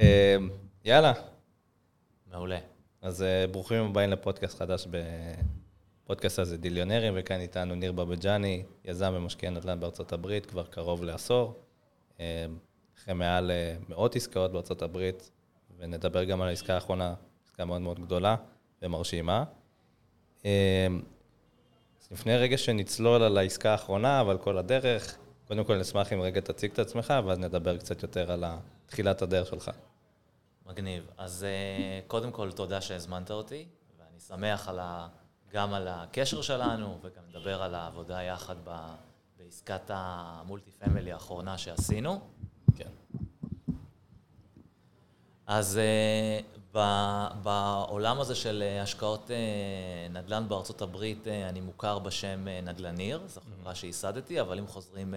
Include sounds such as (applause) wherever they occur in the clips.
אה, יאללה, מעולה. אז אה, ברוכים הבאים לפודקאסט חדש בפודקאסט הזה, דיליונרים, וכאן איתנו ניר בבג'ני, יזם ומשקיע נדל"ן בארצות הברית כבר קרוב לעשור. אה, אחרי מעל אה, מאות עסקאות בארצות הברית, ונדבר גם על העסקה האחרונה, עסקה מאוד מאוד גדולה ומרשימה. אז לפני רגע שנצלול על העסקה האחרונה ועל כל הדרך, קודם כל נשמח אם רגע תציג את עצמך, ואז נדבר קצת יותר על תחילת הדרך שלך. מגניב. אז אה, קודם כל, תודה שהזמנת אותי, ואני שמח על ה... גם על הקשר שלנו, וגם נדבר על העבודה יחד ב... בעסקת המולטי פמילי האחרונה שעשינו. כן. אז uh, ב- בעולם הזה של אה, השקעות נדל"ן בארצות הברית, אני מוכר בשם נדל"ניר, זו חברה שייסדתי, אבל אם חוזרים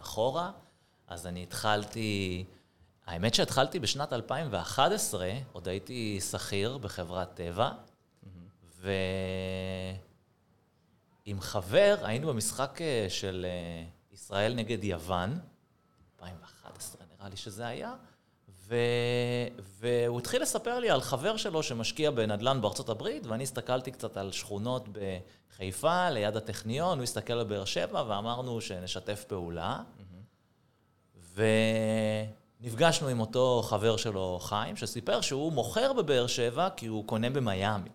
אחורה, אז אני התחלתי, האמת שהתחלתי בשנת 2011, עוד הייתי שכיר בחברת טבע, ועם חבר היינו במשחק uh, של uh, ישראל נגד יוון, 2011 נראה לי שזה היה, ו... והוא התחיל לספר לי על חבר שלו שמשקיע בנדל"ן בארצות הברית, ואני הסתכלתי קצת על שכונות בחיפה, ליד הטכניון, הוא הסתכל על באר שבע, ואמרנו שנשתף פעולה. ונפגשנו עם אותו חבר שלו, חיים, שסיפר שהוא מוכר בבאר שבע כי הוא קונה במיאמי.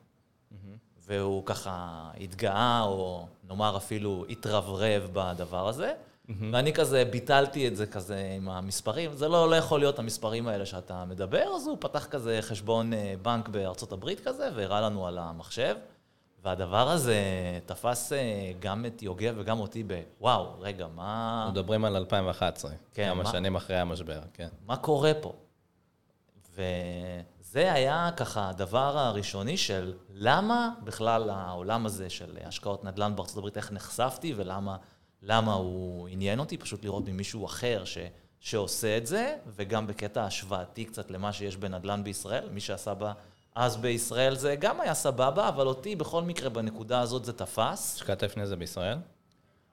והוא ככה התגאה, או נאמר אפילו התרברב בדבר הזה. ואני כזה ביטלתי את זה כזה עם המספרים. זה לא, לא יכול להיות המספרים האלה שאתה מדבר, אז הוא פתח כזה חשבון אה, בנק בארצות הברית כזה, והראה לנו על המחשב. והדבר הזה תפס אה, גם את יוגב וגם אותי בוואו, רגע, מה... אנחנו מדברים על 2011, כן, כמה מה- שנים אחרי המשבר, כן. מה קורה פה? וזה היה ככה הדבר הראשוני של למה בכלל העולם הזה של השקעות נדל"ן בארצות הברית, איך נחשפתי ולמה למה הוא עניין אותי, פשוט לראות ממישהו אחר ש, שעושה את זה, וגם בקטע השוואתי קצת למה שיש בנדל"ן בישראל, מי שעשה בה אז בישראל זה גם היה סבבה, אבל אותי בכל מקרה בנקודה הזאת זה תפס. השקעת לפני זה בישראל?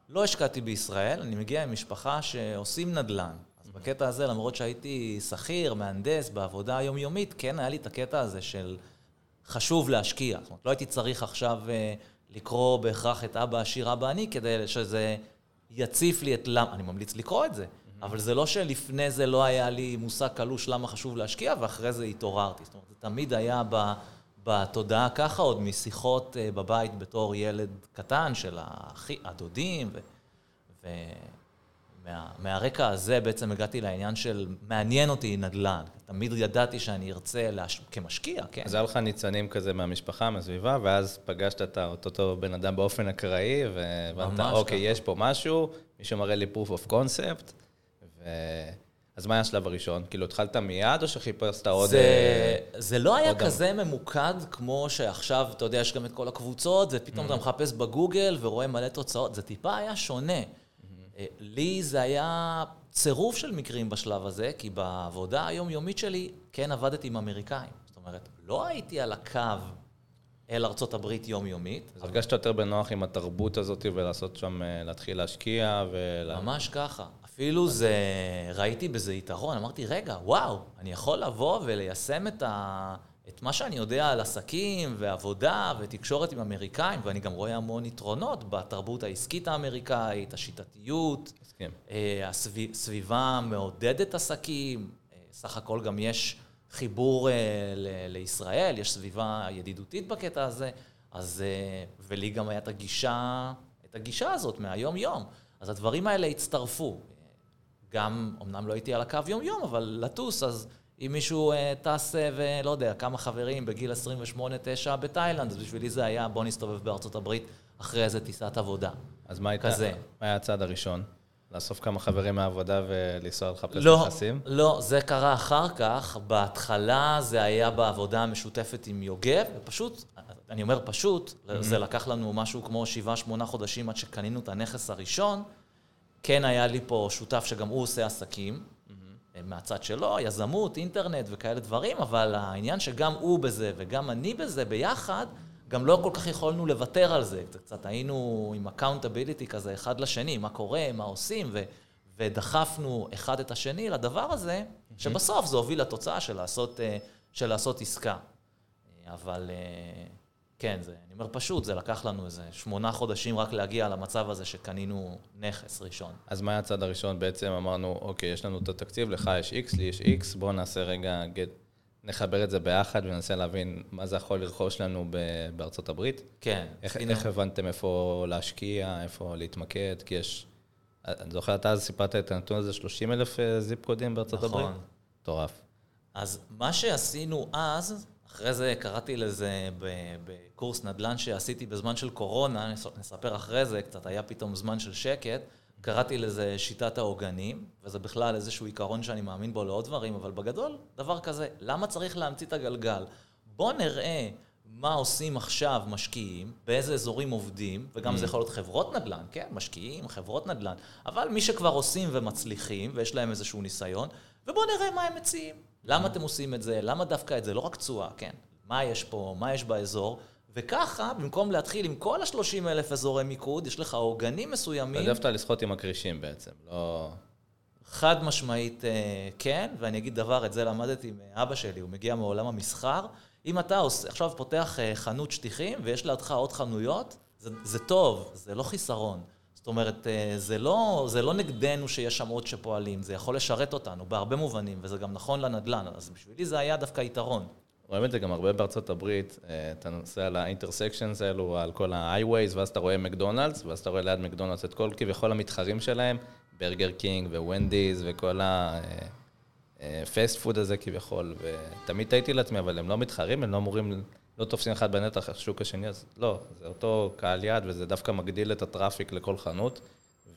לא השקעתי בישראל, אני מגיע עם משפחה שעושים נדל"ן. אז בקטע הזה, למרות שהייתי שכיר, מהנדס, בעבודה היומיומית, כן היה לי את הקטע הזה של חשוב להשקיע. זאת אומרת, לא הייתי צריך עכשיו אה, לקרוא בהכרח את אבא עשיר, אבא עני, כדי שזה יציף לי את למה, אני ממליץ לקרוא את זה. אבל זה לא שלפני זה לא היה לי מושג קלוש למה חשוב להשקיע, ואחרי זה התעוררתי. זאת אומרת, זה תמיד היה ב... בתודעה ככה, עוד משיחות אה, בבית בתור ילד קטן של האחי, הדודים, ו... ומהרקע הזה בעצם הגעתי לעניין של מעניין אותי נדל"ן. תמיד ידעתי שאני ארצה, להש... כמשקיע, כן. אז היה לך ניצנים כזה מהמשפחה, מהסביבה, ואז פגשת את אותו בן אדם באופן אקראי, והבנת, ממש אוקיי, ככה. יש פה משהו, מישהו מראה לי proof of concept. אז מה היה השלב הראשון? כאילו, התחלת מיד, או שחיפשת עוד... זה, אה, זה לא היה עוד כזה ממוקד כמו שעכשיו, אתה יודע, יש גם את כל הקבוצות, ופתאום אתה מחפש בגוגל ורואה מלא תוצאות, זה טיפה היה שונה. אה, לי זה היה צירוף של מקרים בשלב הזה, כי בעבודה היומיומית שלי כן עבדתי עם אמריקאים. זאת אומרת, לא הייתי על הקו אל ארצות הברית יומיומית, אז הרגשת יותר בנוח עם התרבות הזאת, ולעשות שם, אה, להתחיל להשקיע, ול... ממש ככה. אפילו זה, ראיתי בזה יתרון, אמרתי, רגע, וואו, אני יכול לבוא וליישם את, ה, את מה שאני יודע על עסקים ועבודה ותקשורת עם אמריקאים, ואני גם רואה המון יתרונות בתרבות העסקית האמריקאית, השיטתיות, הסביב- הסביבה מעודדת עסקים, אה, סך הכל גם יש חיבור אה, ל- לישראל, יש סביבה ידידותית בקטע הזה, אז, ולי גם היה את הגישה, את הגישה הזאת מהיום-יום. אז הדברים האלה הצטרפו. גם, אמנם לא הייתי על הקו יום-יום, אבל לטוס, אז אם מישהו אה, טס אה, ולא יודע, כמה חברים בגיל 28-9 בתאילנד, אז בשבילי זה היה בוא נסתובב בארצות הברית אחרי איזה טיסת עבודה. אז מה הייתה... כזה. מה היה הצעד הראשון? לאסוף כמה חברים מהעבודה ולנסוע לחפש לא, נכסים? לא, זה קרה אחר כך. בהתחלה זה היה בעבודה המשותפת עם יוגב, ופשוט, אני אומר פשוט, זה לקח לנו משהו כמו שבעה, שמונה חודשים עד שקנינו את הנכס הראשון. כן היה לי פה שותף שגם הוא עושה עסקים, מהצד שלו, יזמות, אינטרנט וכאלה דברים, אבל העניין שגם הוא בזה וגם אני בזה ביחד, גם לא כל כך יכולנו לוותר על זה. קצת היינו עם accountability כזה אחד לשני, מה קורה, מה עושים, ו... ודחפנו אחד את השני לדבר הזה, שבסוף זה הוביל לתוצאה של לעשות, אה, של לעשות עסקה. אבל אה, כן, זה, אני אומר פשוט, זה לקח לנו איזה שמונה חודשים רק להגיע למצב הזה שקנינו נכס ראשון. אז מה היה הצד הראשון? בעצם אמרנו, אוקיי, יש לנו את התקציב, לך יש X, לי יש X, בואו נעשה רגע, get, נחבר את זה ביחד וננסה להבין מה זה יכול לרכוש לנו בארצות הברית. כן. איך, איך הבנתם איפה להשקיע, איפה להתמקד? כי יש... אני זוכר, אתה אז סיפרת את הנתון הזה, 30 אלף אה, זיפ קודים בארצות נכון. הברית? מטורף. אז מה שעשינו אז, אחרי זה קראתי לזה בקורס נדל"ן שעשיתי בזמן של קורונה, נספר אחרי זה, קצת היה פתאום זמן של שקט, קראתי לזה שיטת העוגנים, וזה בכלל איזשהו עיקרון שאני מאמין בו לעוד דברים, אבל בגדול, דבר כזה, למה צריך להמציא את הגלגל? בוא נראה מה עושים עכשיו משקיעים, באיזה אזורים עובדים, וגם mm. זה יכול להיות חברות נדל"ן, כן, משקיעים, חברות נדל"ן, אבל מי שכבר עושים ומצליחים, ויש להם איזשהו ניסיון, ובואו נראה מה הם מציעים. למה אתם עושים את זה? למה דווקא את זה? לא רק תשואה, כן. מה יש פה? מה יש באזור? וככה, במקום להתחיל עם כל ה-30 אלף אזורי מיקוד, יש לך עוגנים מסוימים. העדפת לסחוט עם הכרישים בעצם, לא... חד משמעית אה, כן, ואני אגיד דבר, את זה למדתי מאבא שלי, הוא מגיע מעולם המסחר. אם אתה עושה, עכשיו פותח אה, חנות שטיחים ויש לידך עוד חנויות, זה, זה טוב, זה לא חיסרון. זאת אומרת, אה, זה לא, זה לא נגדנו שיש שם עוד שפועלים, זה יכול לשרת אותנו בהרבה מובנים, וזה גם נכון לנדל"ן, אז בשבילי זה היה דווקא יתרון. רואים את זה גם הרבה בארצות הברית, אה, אתה נוסע על האינטרסקשנס האלו, על כל ה-highways, ואז אתה רואה מקדונלדס, ואז אתה רואה ליד מקדונלדס את כל כביכול המתחרים שלהם, ברגר קינג וונדיז וכל ה-fast food הזה כביכול, ותמיד תהיתי לעצמי, אבל הם לא מתחרים, הם לא אמורים לא תופסים אחד בנתח השוק השני, אז לא, זה אותו קהל יעד, וזה דווקא מגדיל את ה traffic לכל חנות,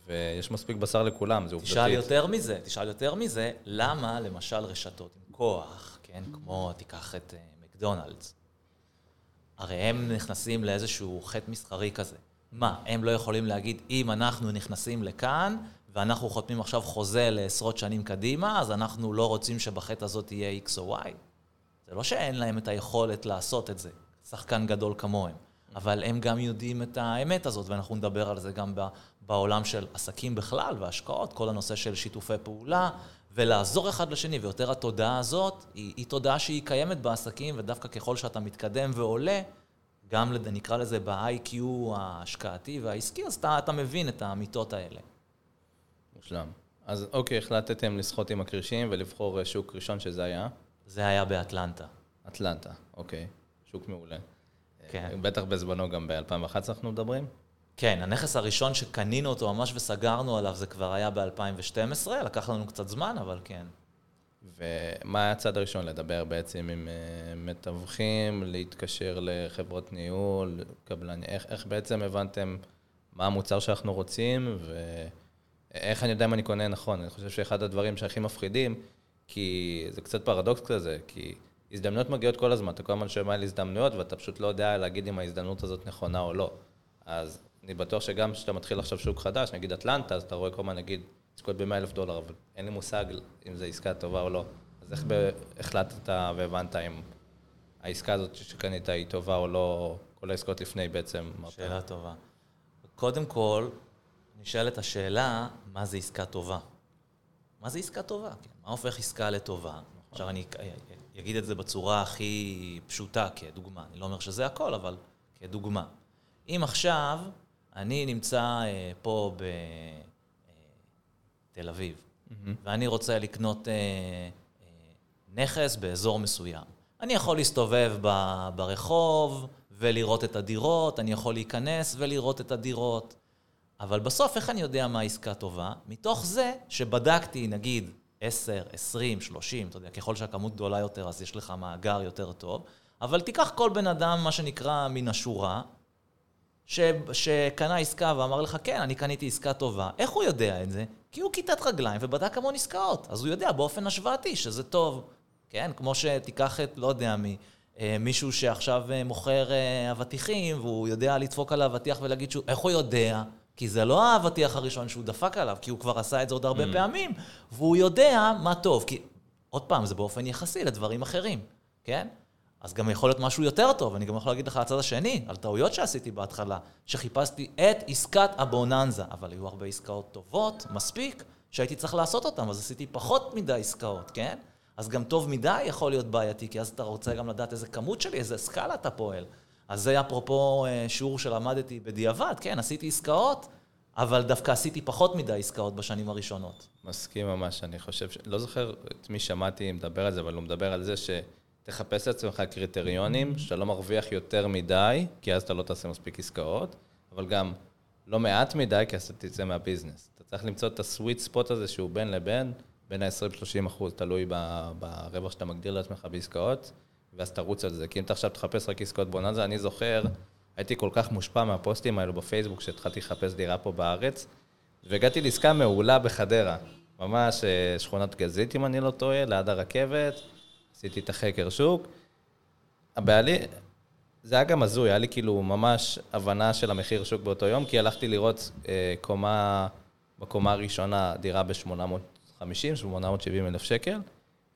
ויש מספיק בשר לכולם, זה עובדתית. תשאל יותר מזה, תשאל יותר מזה, למה למשל רשתות עם כוח, כן, כמו תיקח את uh, מקדונלדס, הרי הם נכנסים לאיזשהו חטא מסחרי כזה. מה, הם לא יכולים להגיד, אם אנחנו נכנסים לכאן, ואנחנו חותמים עכשיו חוזה לעשרות שנים קדימה, אז אנחנו לא רוצים שבחטא הזאת יהיה X או Y? זה לא שאין להם את היכולת לעשות את זה, שחקן גדול כמוהם, אבל הם גם יודעים את האמת הזאת, ואנחנו נדבר על זה גם בעולם של עסקים בכלל והשקעות, כל הנושא של שיתופי פעולה, ולעזור אחד לשני, ויותר התודעה הזאת, היא, היא תודעה שהיא קיימת בעסקים, ודווקא ככל שאתה מתקדם ועולה, גם נקרא לזה ב-IQ ההשקעתי והעסקי, אז אתה, אתה מבין את האמיתות האלה. מושלם. אז אוקיי, החלטתם לסחוט עם הקרישים ולבחור שוק ראשון שזה היה? זה היה באטלנטה. אטלנטה, אוקיי. שוק מעולה. כן. בטח בזמנו גם ב-2011 אנחנו מדברים? כן, הנכס הראשון שקנינו אותו ממש וסגרנו עליו זה כבר היה ב-2012, לקח לנו קצת זמן, אבל כן. ומה היה הצד הראשון? לדבר בעצם עם uh, מתווכים, להתקשר לחברות ניהול, קבלני, איך, איך בעצם הבנתם מה המוצר שאנחנו רוצים, ואיך אני יודע אם אני קונה נכון? אני חושב שאחד הדברים שהכי מפחידים, כי זה קצת פרדוקס כזה, כי הזדמנויות מגיעות כל הזמן, אתה כל הזמן שומע על הזדמנויות ואתה פשוט לא יודע להגיד אם ההזדמנות הזאת נכונה או לא. אז אני בטוח שגם כשאתה מתחיל עכשיו שוק חדש, נגיד אטלנטה, אז אתה רואה כל הזמן, נגיד, עסקות ב-100 אלף דולר, אבל אין לי מושג אם זו עסקה טובה או לא. אז איך החלטת והבנת אם העסקה הזאת שקנית היא טובה או לא, כל העסקות לפני בעצם? שאלה טובה. קודם כל, נשאלת השאלה, מה זה עסקה טובה? מה זה עסקה טובה? כן. מה הופך עסקה לטובה? עכשיו אני אגיד את זה בצורה הכי פשוטה כדוגמה. אני לא אומר שזה הכל, אבל כדוגמה. אם עכשיו אני נמצא אה, פה בתל אה, אביב, mm-hmm. ואני רוצה לקנות אה, נכס באזור מסוים, אני יכול להסתובב ברחוב ולראות את הדירות, אני יכול להיכנס ולראות את הדירות. אבל בסוף, איך אני יודע מה עסקה טובה? מתוך זה שבדקתי, נגיד, 10, 20, 30, אתה יודע, ככל שהכמות גדולה יותר, אז יש לך מאגר יותר טוב, אבל תיקח כל בן אדם, מה שנקרא, מן השורה, ש, שקנה עסקה ואמר לך, כן, אני קניתי עסקה טובה. איך הוא יודע את זה? כי הוא כיתת רגליים ובדק המון עסקאות. אז הוא יודע באופן השוואתי שזה טוב. כן, כמו שתיקח את, לא יודע מי, אה, מישהו שעכשיו אה, מוכר אה, אבטיחים, והוא יודע לדפוק על האבטיח ולהגיד שהוא, איך הוא יודע? כי זה לא האבטיח הראשון שהוא דפק עליו, כי הוא כבר עשה את זה עוד הרבה mm. פעמים, והוא יודע מה טוב. כי, עוד פעם, זה באופן יחסי לדברים אחרים, כן? אז גם יכול להיות משהו יותר טוב, אני גם יכול להגיד לך הצד השני, על טעויות שעשיתי בהתחלה, שחיפשתי את עסקת הבוננזה, אבל היו הרבה עסקאות טובות, מספיק, שהייתי צריך לעשות אותם, אז עשיתי פחות מדי עסקאות, כן? אז גם טוב מדי יכול להיות בעייתי, כי אז אתה רוצה גם לדעת איזה כמות שלי, איזה סקאלה אתה פועל. אז זה אפרופו אה, שיעור שלמדתי בדיעבד, כן, עשיתי עסקאות, אבל דווקא עשיתי פחות מדי עסקאות בשנים הראשונות. מסכים ממש, אני חושב, ש... לא זוכר את מי שמעתי מדבר על זה, אבל הוא מדבר על זה שתחפש לעצמך קריטריונים, שאתה לא מרוויח יותר מדי, כי אז אתה לא תעשה מספיק עסקאות, אבל גם לא מעט מדי, כי אז אתה תצא מהביזנס. אתה צריך למצוא את הסוויט ספוט הזה שהוא בין לבין, בין ה-20-30 אחוז, תלוי ברווח שאתה מגדיר לעצמך בעסקאות, ואז תרוץ על זה. כי אם אתה עכשיו תחפש רק עסקאות בוננזה, אני זוכר, הייתי כל כך מושפע מהפוסטים האלו בפייסבוק, כשהתחלתי לחפש דירה פה בארץ, והגעתי לעסקה מעולה בחדרה. ממש אה, שכונת גזית, אם אני לא טועה, ליד הרכבת, עשיתי את החקר שוק. הבעלי, זה היה גם הזוי, היה לי כאילו ממש הבנה של המחיר שוק באותו יום, כי הלכתי לראות אה, קומה, בקומה הראשונה דירה ב-850, 870 אלף שקל,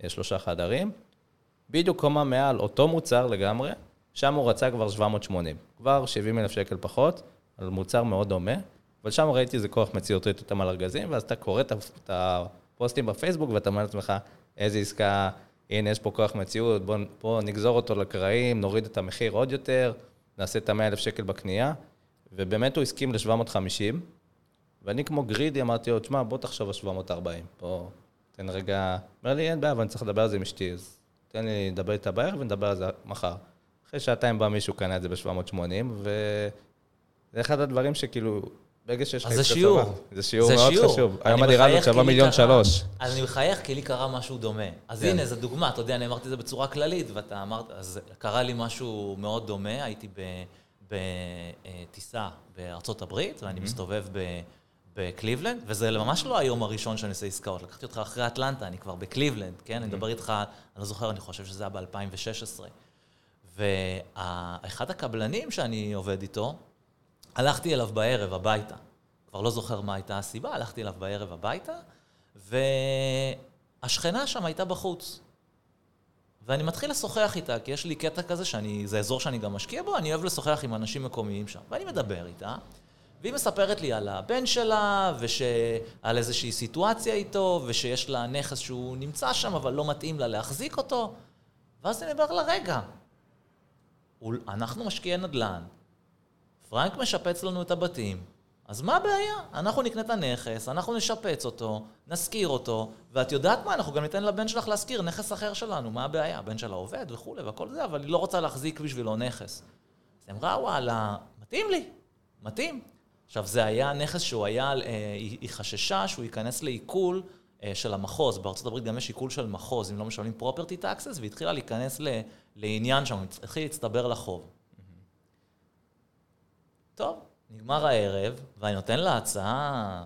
אה, שלושה חדרים. בדיוק קומה מעל אותו מוצר לגמרי, שם הוא רצה כבר 780. כבר 70 אלף שקל פחות, על מוצר מאוד דומה, אבל שם ראיתי איזה כוח מציאות אותם על ארגזים, ואז אתה קורא את הפוסטים בפייסבוק ואתה אומר לעצמך, איזה עסקה, הנה יש פה כוח מציאות, בוא, בוא נגזור אותו לקרעים, נוריד את המחיר עוד יותר, נעשה את ה-100 אלף שקל בקנייה, ובאמת הוא הסכים ל-750, ואני כמו גרידי אמרתי לו, תשמע, בוא תחשוב על 740, בוא, תן רגע, אומר לי, אין בעיה, אבל אני צריך לדבר על זה עם אשתי, אז תן לי לדבר איתה בערב ונדבר על זה מחר. אחרי שעתיים בא מישהו, קנה את זה ב-780, וזה אחד הדברים שכאילו, ברגע שיש לך... אז זה שיעור. זה שיעור מאוד שיעור. חשוב. היום הדירה הזאת שווה מיליון שלוש. אז אני מחייך כי לי קרה משהו דומה. אז כן. הנה, זו דוגמה, אתה יודע, אני אמרתי את זה בצורה כללית, ואתה אמרת, אז קרה לי משהו מאוד דומה, הייתי בטיסה בארצות הברית, ואני mm-hmm. מסתובב ב... בקליבלנד, וזה ממש לא היום הראשון שאני עושה עסקאות. לקחתי אותך אחרי אטלנטה, אני כבר בקליבלנד, כן? אני מדבר איתך, אני לא זוכר, אני חושב שזה היה ב-2016. ואחד הקבלנים שאני עובד איתו, הלכתי אליו בערב הביתה. כבר לא זוכר מה הייתה הסיבה, הלכתי אליו בערב הביתה, והשכנה שם הייתה בחוץ. ואני מתחיל לשוחח איתה, כי יש לי קטע כזה שאני, זה אזור שאני גם משקיע בו, אני אוהב לשוחח עם אנשים מקומיים שם. ואני מדבר איתה, והיא מספרת לי על הבן שלה, ועל איזושהי סיטואציה איתו, ושיש לה נכס שהוא נמצא שם, אבל לא מתאים לה להחזיק אותו. ואז אני אומר לה, רגע, אנחנו משקיעי נדל"ן, פרנק משפץ לנו את הבתים, אז מה הבעיה? אנחנו נקנה את הנכס, אנחנו נשפץ אותו, נשכיר אותו, ואת יודעת מה, אנחנו גם ניתן לבן שלך להשכיר נכס אחר שלנו, מה הבעיה? הבן שלה עובד וכולי והכל זה, אבל היא לא רוצה להחזיק בשבילו נכס. אז היא אמרה, וואלה, מתאים לי, מתאים. עכשיו, זה היה נכס שהוא היה, אה, היא חששה שהוא ייכנס לעיכול אה, של המחוז. בארצות הברית גם יש עיכול של מחוז, אם לא משלמים פרופרטי טקסס, והיא התחילה להיכנס לעניין שם, התחיל להצטבר לחוב. טוב, נגמר הערב, ואני נותן לה הצעה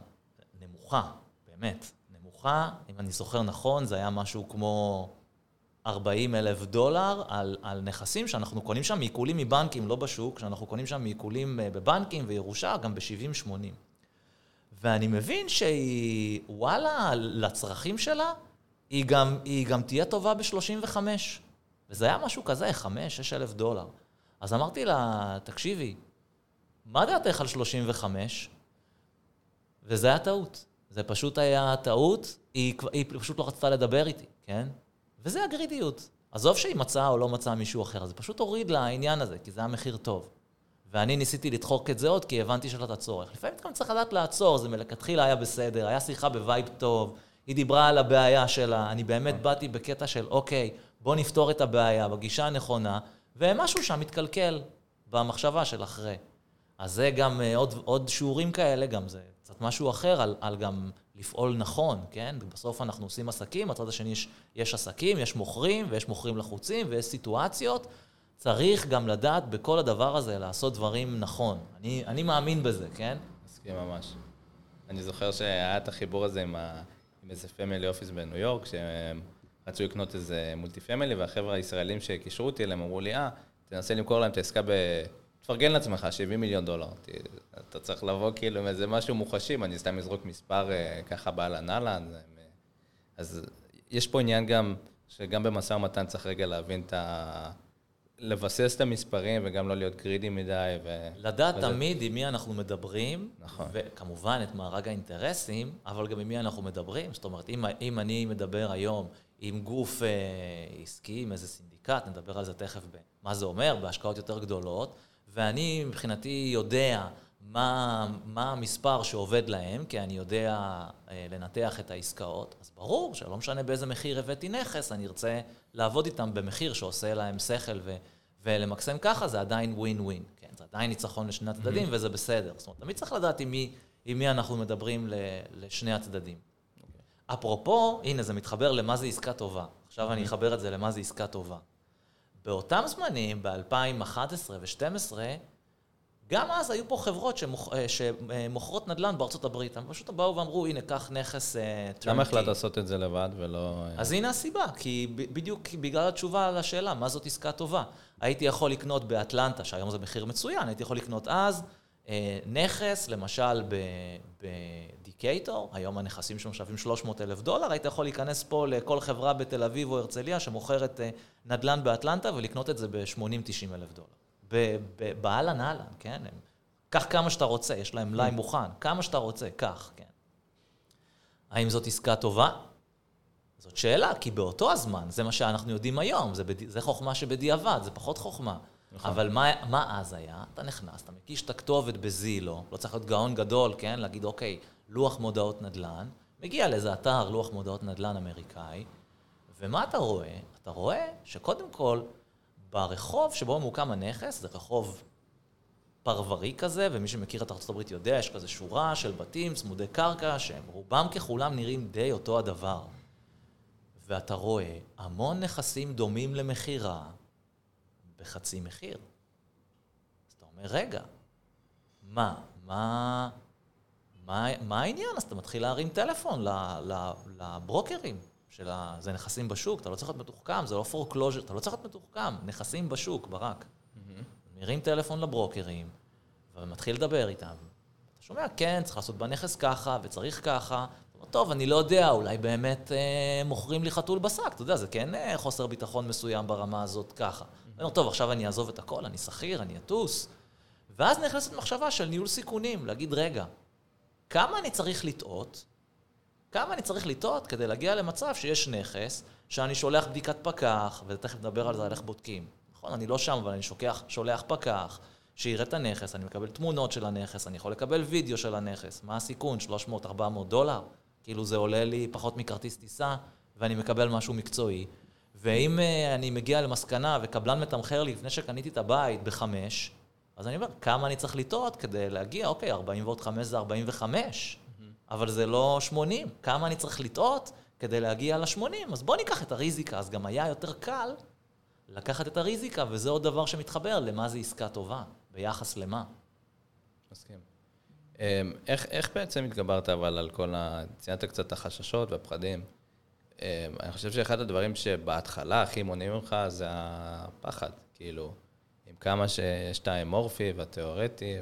נמוכה, באמת, נמוכה. אם אני זוכר נכון, זה היה משהו כמו 40 אלף דולר על, על נכסים שאנחנו קונים שם מעיקולים מבנקים, לא בשוק, שאנחנו קונים שם מעיקולים אה, בבנקים וירושה, גם ב-70-80. ואני מבין שהיא, וואלה, לצרכים שלה, היא גם, היא גם תהיה טובה ב-35. וזה היה משהו כזה, 5-6 אלף דולר. אז אמרתי לה, תקשיבי, מה דעתך על 35? וזה היה טעות. זה פשוט היה טעות, היא, היא פשוט לא רצתה לדבר איתי, כן? וזה ה greediness. עזוב שהיא מצאה או לא מצאה מישהו אחר, זה פשוט הוריד לה העניין הזה, כי זה היה מחיר טוב. ואני ניסיתי לדחוק את זה עוד, כי הבנתי שיש לה את הצורך. לפעמים גם צריך לדעת לעצור, זה מלכתחילה היה בסדר, היה שיחה ב vibe טוב, היא דיברה על הבעיה שלה, אני באמת באתי בקטע של, אוקיי, בוא נפתור את הבעיה בגישה הנכונה, ומשהו שם מתקלקל במחשבה של אחרי. אז זה גם אה, עוד, עוד שיעורים כאלה, גם זה קצת משהו אחר על, על גם לפעול נכון, כן? בסוף אנחנו עושים עסקים, בצד השני יש, יש עסקים, יש מוכרים, ויש מוכרים לחוצים, ויש סיטואציות. צריך גם לדעת בכל הדבר הזה לעשות דברים נכון. אני, אני מאמין בזה, כן? מסכים ממש. אני זוכר שהיה את החיבור הזה עם, ה, עם איזה family office בניו יורק, שהם רצו לקנות איזה multi family, והחבר'ה הישראלים שקישרו אותי אליהם אמרו לי, אה, תנסה למכור להם את העסקה ב... תפרגן לעצמך, 70 מיליון דולר. אתה צריך לבוא כאילו עם איזה משהו מוחשי, אני סתם אזרוק מספר אה, ככה באהלן אהלן. אז יש פה עניין גם, שגם במשא ומתן צריך רגע להבין את, ה, לבסס את המספרים וגם לא להיות greedy מדי. ו... לדעת וזה... תמיד עם מי אנחנו מדברים, נכון. וכמובן את מארג האינטרסים, אבל גם עם מי אנחנו מדברים. זאת אומרת, אם, אם אני מדבר היום עם גוף אה, עסקי, עם איזה סינדיקט, נדבר על זה תכף, מה זה אומר, בהשקעות יותר גדולות, ואני מבחינתי יודע מה, מה המספר שעובד להם, כי אני יודע אה, לנתח את העסקאות, אז ברור שלא משנה באיזה מחיר הבאתי נכס, אני ארצה לעבוד איתם במחיר שעושה להם שכל ו, ולמקסם ככה, זה עדיין ווין ווין. כן, זה עדיין ניצחון לשני הצדדים mm-hmm. וזה בסדר. זאת אומרת, תמיד צריך לדעת עם מי, עם מי אנחנו מדברים לשני הצדדים. Okay. אוקיי. אפרופו, הנה, זה מתחבר למה זה עסקה טובה. עכשיו mm-hmm. אני אחבר את זה למה זה עסקה טובה. באותם זמנים, ב-2011 ו-2012, גם אז היו פה חברות שמוכ... אה, שמוכרות נדל"ן בארצות הברית. הם פשוט באו ואמרו, הנה, קח נכס. אה, למה החלטת לעשות את זה לבד ולא... אה, אז הנה הסיבה, כי בדיוק בגלל התשובה לשאלה, מה זאת עסקה טובה. הייתי יכול לקנות באטלנטה, שהיום זה מחיר מצוין, הייתי יכול לקנות אז נכס, למשל בדיקייטור, היום הנכסים שם שווים 300 אלף דולר, היית יכול להיכנס פה לכל חברה בתל אביב או הרצליה שמוכרת נדל"ן באטלנטה ולקנות את זה ב-80-90 אלף דולר. באהלן אהלן, כן? הם, קח כמה שאתה רוצה, יש להם מלאי מוכן, כמה שאתה רוצה, קח, כן. האם זאת עסקה טובה? זאת שאלה, כי באותו הזמן, זה מה שאנחנו יודעים היום, זה, בד... זה חוכמה שבדיעבד, זה פחות חוכמה. נכון. אבל מה, מה אז היה? אתה נכנס, אתה מקיש את הכתובת בזילו, לא צריך להיות גאון גדול, כן? להגיד, אוקיי, לוח מודעות נדל"ן, מגיע לאיזה אתר לוח מודעות נדל"ן אמריקאי, ומה אתה רואה? אתה רואה שקודם כל, ברחוב שבו מוקם הנכס, זה רחוב פרברי כזה, ומי שמכיר את הברית יודע, יש כזה שורה של בתים צמודי קרקע, שהם רובם ככולם נראים די אותו הדבר. ואתה רואה המון נכסים דומים למכירה בחצי מחיר. אז אתה אומר, רגע, מה, מה, מה, מה העניין? אז אתה מתחיל להרים טלפון לברוקרים. של ה... זה נכסים בשוק, אתה לא צריך להיות מתוחכם, זה לא foreclosure, אתה לא צריך להיות מתוחכם, נכסים בשוק, ברק. Mm-hmm. מרים טלפון לברוקרים, ומתחיל לדבר איתם. אתה שומע, כן, צריך לעשות בנכס ככה, וצריך ככה. טוב, אני לא יודע, אולי באמת אה, מוכרים לי חתול בשק, אתה יודע, זה כן אה, חוסר ביטחון מסוים ברמה הזאת ככה. Mm-hmm. אני אומר, טוב, עכשיו אני אעזוב את הכל, אני שכיר, אני אטוס. ואז נכנסת מחשבה של ניהול סיכונים, להגיד, רגע, כמה אני צריך לטעות כמה אני צריך לטעות כדי להגיע למצב שיש נכס, שאני שולח בדיקת פקח, ותכף נדבר על זה, על איך בודקים. נכון, אני לא שם, אבל אני שוקח, שולח פקח, שיראה את הנכס, אני מקבל תמונות של הנכס, אני יכול לקבל וידאו של הנכס. מה הסיכון? 300-400 דולר? כאילו זה עולה לי פחות מכרטיס טיסה, ואני מקבל משהו מקצועי. ואם uh, אני מגיע למסקנה וקבלן מתמחר לי לפני שקניתי את הבית בחמש, אז אני אומר, כמה אני צריך לטעות כדי להגיע, אוקיי, 40 ועוד 5 זה 45. אבל זה לא 80. כמה אני צריך לטעות כדי להגיע ל-80? אז בוא ניקח את הריזיקה. אז גם היה יותר קל לקחת את הריזיקה, וזה עוד דבר שמתחבר למה זה עסקה טובה, ביחס למה. מסכים. אמ, איך, איך בעצם התגברת אבל על כל ה... ציינת קצת את החששות והפחדים. אמ, אני חושב שאחד הדברים שבהתחלה הכי מונעים ממך זה הפחד, כאילו. כמה שיש את האמורפי והתיאורטי,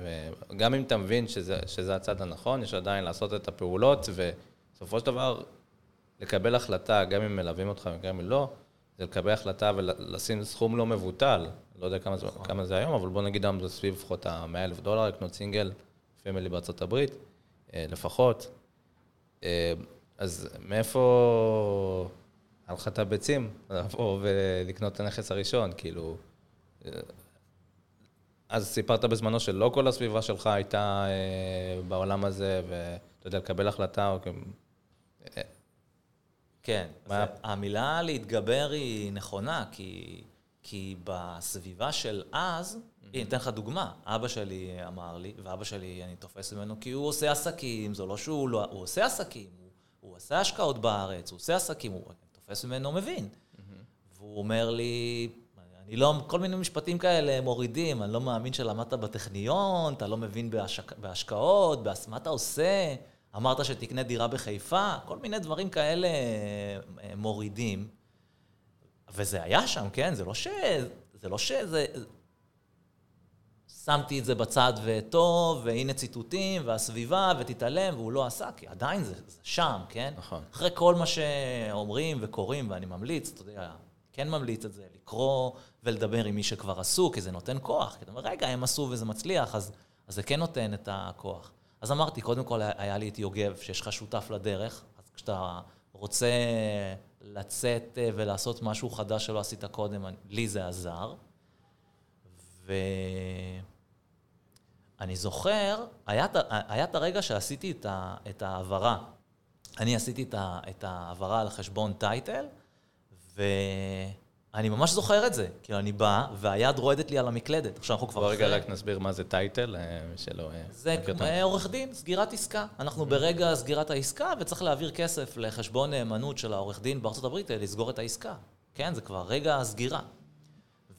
וגם אם אתה מבין שזה, שזה הצד הנכון, יש עדיין לעשות את הפעולות, ובסופו של דבר, לקבל החלטה, גם אם מלווים אותך וגם אם לא, זה לקבל החלטה ולשים סכום לא מבוטל. לא יודע כמה, זה, כמה זה היום, אבל בוא נגיד היום זה סביב לפחות ה-100 אלף דולר, לקנות סינגל, פמילי בארצות הברית, אה, לפחות. אה, אז מאיפה היה לך את הביצים לבוא ולקנות את הנכס הראשון? כאילו, אה, אז סיפרת בזמנו שלא כל הסביבה שלך הייתה אה, בעולם הזה, ואתה יודע, לקבל החלטה, או... אה, כן, מה... המילה להתגבר היא נכונה, כי, כי בסביבה של אז, mm-hmm. הנה, אתן לך דוגמה, אבא שלי אמר לי, ואבא שלי, אני תופס ממנו כי הוא עושה עסקים, זה לא שהוא לא, הוא עושה עסקים, הוא, הוא עושה השקעות בארץ, הוא עושה עסקים, הוא תופס ממנו מבין. Mm-hmm. והוא אומר לי, אני לא, כל מיני משפטים כאלה מורידים, אני לא מאמין שלמדת בטכניון, אתה לא מבין בהשק, בהשקעות, בהס... מה אתה עושה, אמרת שתקנה דירה בחיפה, כל מיני דברים כאלה אה, מורידים. וזה היה שם, כן? זה לא ש... זה לא שזה... שמתי את זה בצד וטוב, והנה ציטוטים, והסביבה, ותתעלם, והוא לא עשה, כי עדיין זה, זה שם, כן? נכון. אחרי כל מה שאומרים וקוראים, ואני ממליץ, אתה יודע, כן ממליץ את זה, לקרוא ולדבר עם מי שכבר עשו, כי זה נותן כוח. כי אתה אומר, רגע, הם עשו וזה מצליח, אז, אז זה כן נותן את הכוח. אז אמרתי, קודם כל היה לי את יוגב, שיש לך שותף לדרך, אז כשאתה רוצה לצאת אה, ולעשות משהו חדש שלא עשית קודם, לי זה עזר. ואני זוכר, היה, את הרגע שעשיתי את, ההעברה. אני עשיתי את ההעברה על חשבון טייטל, ואני ממש זוכר את זה. כאילו, אני בא, והיד רועדת לי על המקלדת. עכשיו אנחנו כבר. בוא רגע רק נסביר מה זה טייטל, אה, שלא... אה, זה עורך דין, סגירת עסקה. אנחנו ברגע סגירת העסקה, וצריך להעביר כסף לחשבון נאמנות של העורך דין בארצות הברית לסגור את העסקה. כן, זה כבר רגע הסגירה.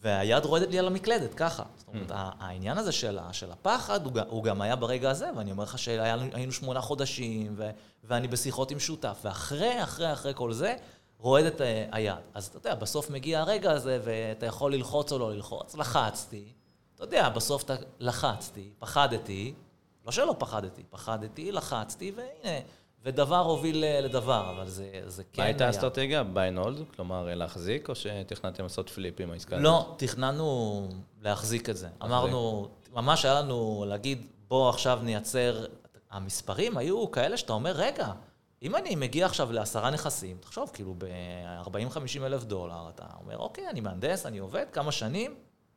והיד רועדת לי על המקלדת, ככה. זאת אומרת, העניין הזה של, של הפחד, הוא, הוא גם היה ברגע הזה, ואני אומר לך שהיינו שמונה חודשים, ו, ואני בשיחות עם שותף, ואחרי, אחרי, אחרי כל זה, רועדת אה, היד. אז אתה יודע, בסוף מגיע הרגע הזה, ואתה יכול ללחוץ או לא ללחוץ. לחצתי, אתה יודע, בסוף אתה לחצתי, פחדתי, לא שלא פחדתי, פחדתי, לחצתי, והנה, ודבר הוביל אה, לדבר, אבל זה, זה כן היה. מה הייתה האסטרטגיה? Buy and hold? כלומר, להחזיק, או שתכננתם לעשות flip עם העסקה הזאת? לא, תכננו להחזיק את זה. להחזיק. אמרנו, ממש היה לנו להגיד, בוא עכשיו נייצר... המספרים היו כאלה שאתה אומר, רגע, אם אני מגיע עכשיו לעשרה נכסים, תחשוב, כאילו ב-40-50 אלף דולר, אתה אומר, אוקיי, אני מהנדס, אני עובד כמה שנים,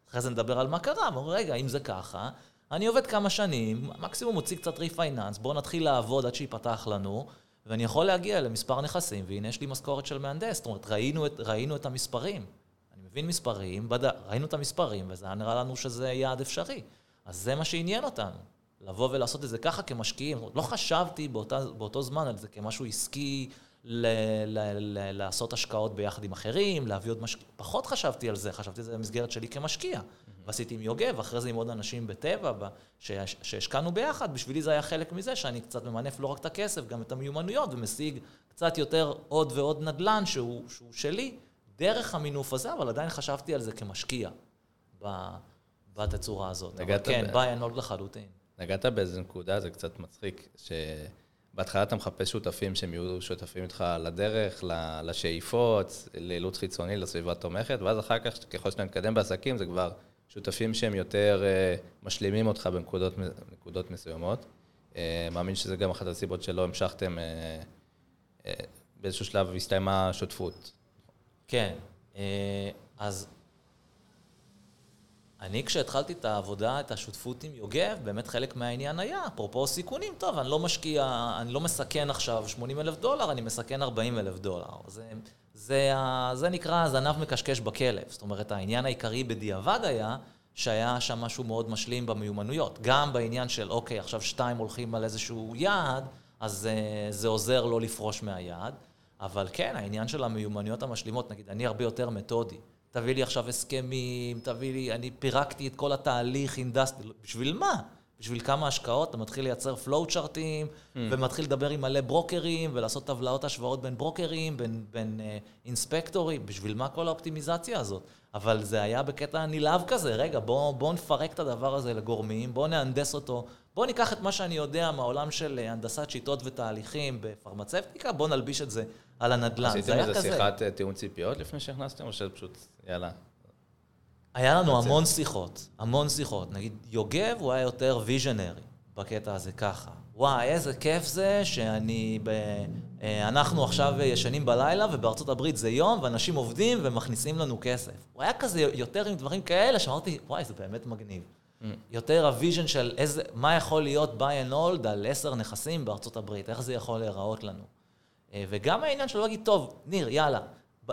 אחרי זה נדבר על מה קרה, אבל רגע, אם זה ככה, אני עובד כמה שנים, מקסימום מוציא קצת ריפייננס, בואו נתחיל לעבוד עד שיפתח לנו, ואני יכול להגיע למספר נכסים, והנה יש לי משכורת של מהנדס. זאת אומרת, ראינו את, ראינו את המספרים. אני מבין מספרים, בד... ראינו את המספרים, וזה היה נראה לנו שזה יעד אפשרי. אז זה מה שעניין אותנו. לבוא ולעשות את זה ככה כמשקיעים. לא חשבתי באותה, באותו זמן על זה כמשהו עסקי, ל- ל- ל- לעשות השקעות ביחד עם אחרים, להביא עוד משקיעים. פחות חשבתי על זה, חשבתי על זה במסגרת שלי כמשקיע. Mm-hmm. ועשיתי עם יוגב, אחרי זה עם עוד אנשים בטבע, שהשקענו ביחד, בשבילי זה היה חלק מזה, שאני קצת ממנף לא רק את הכסף, גם את המיומנויות, ומשיג קצת יותר עוד ועוד נדל"ן שהוא, שהוא שלי, דרך המינוף הזה, אבל עדיין חשבתי על זה כמשקיע בתצורה הזאת. אבל כן. ביי אנולד לחלוטין. נגעת באיזה נקודה, זה קצת מצחיק, שבהתחלה אתה מחפש שותפים שהם יהיו שותפים איתך לדרך, לשאיפות, לאילוץ חיצוני, לסביבה תומכת, ואז אחר כך, ככל שאתה מתקדם בעסקים, זה כבר שותפים שהם יותר uh, משלימים אותך בנקודות מסוימות. Uh, מאמין שזה גם אחת הסיבות שלא המשכתם, uh, באיזשהו שלב הסתיימה השותפות. כן, אז אני, כשהתחלתי את העבודה, את השותפות עם יוגב, באמת חלק מהעניין היה, אפרופו סיכונים, טוב, אני לא משקיע, אני לא מסכן עכשיו 80 אלף דולר, אני מסכן 40 אלף דולר. זה, זה, זה נקרא זנב מקשקש בכלב. זאת אומרת, העניין העיקרי בדיעבד היה, שהיה שם משהו מאוד משלים במיומנויות. גם בעניין של, אוקיי, עכשיו שתיים הולכים על איזשהו יעד, אז זה, זה עוזר לא לפרוש מהיעד. אבל כן, העניין של המיומנויות המשלימות, נגיד, אני הרבה יותר מתודי. תביא לי עכשיו הסכמים, תביא לי, אני פירקתי את כל התהליך industry, בשביל מה? בשביל כמה השקעות, אתה מתחיל לייצר flow chartים, mm. ומתחיל לדבר עם מלא ברוקרים, ולעשות טבלאות השוואות בין ברוקרים, בין, בין uh, inspectorים, בשביל מה כל האופטימיזציה הזאת? אבל זה היה בקטע נלהב כזה, רגע, בואו בוא נפרק את הדבר הזה לגורמים, בואו נהנדס אותו, בואו ניקח את מה שאני יודע מהעולם של אה, הנדסת שיטות ותהליכים בפרמצבטיקה, בואו נלביש את זה על הנדל"ן. עשיתם איזה שיחת אה, טיעון ציפיות לפני שהכנסתם, או שזה פשוט, יאללה? היה לנו המון שיחות, המון שיחות. נגיד, יוגב הוא היה יותר ויז'נרי בקטע הזה ככה. וואי, איזה כיף זה שאני ב... אה, אנחנו עכשיו ישנים בלילה, ובארצות הברית זה יום, ואנשים עובדים ומכניסים לנו כסף. הוא היה כזה יותר עם דברים כאלה, שאמרתי, וואי, זה באמת מגניב. Mm. יותר ה vision של איזה, מה יכול להיות buy and hold על עשר נכסים בארצות הברית, איך זה יכול להיראות לנו. אה, וגם העניין של להגיד, טוב, ניר, יאללה,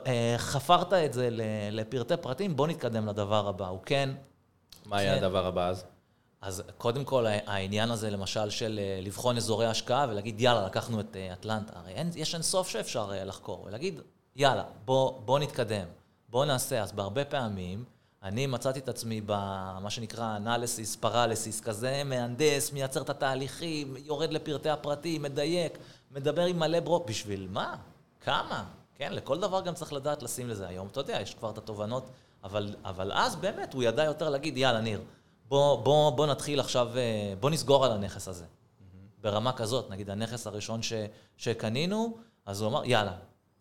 אה, חפרת את זה לפרטי פרטים, בוא נתקדם לדבר הבא. הוא כן... מה היה כן. הדבר הבא אז? אז קודם כל, העניין הזה, למשל, של אה, לבחון אזורי השקעה ולהגיד, יאללה, לקחנו את אטלנטה. הרי אין, יש אין סוף שאפשר לחקור, ולהגיד, יאללה, בוא, בוא נתקדם, בוא נעשה. אז בהרבה פעמים, אני מצאתי את עצמי במה שנקרא אנליסיס, פרליסיס, כזה מהנדס, מייצר את התהליכים, יורד לפרטי הפרטים, מדייק, מדבר עם מלא ברוק. בשביל מה? כמה? כן, לכל דבר גם צריך לדעת לשים לזה היום. אתה יודע, יש כבר את התובנות, אבל, אבל אז באמת הוא ידע יותר להגיד, יאללה, ניר, בוא, בוא, בוא נתחיל עכשיו, אה, בוא נסגור על הנכס הזה. Mm-hmm. ברמה כזאת, נגיד הנכס הראשון ש, שקנינו, אז הוא אמר, יאללה,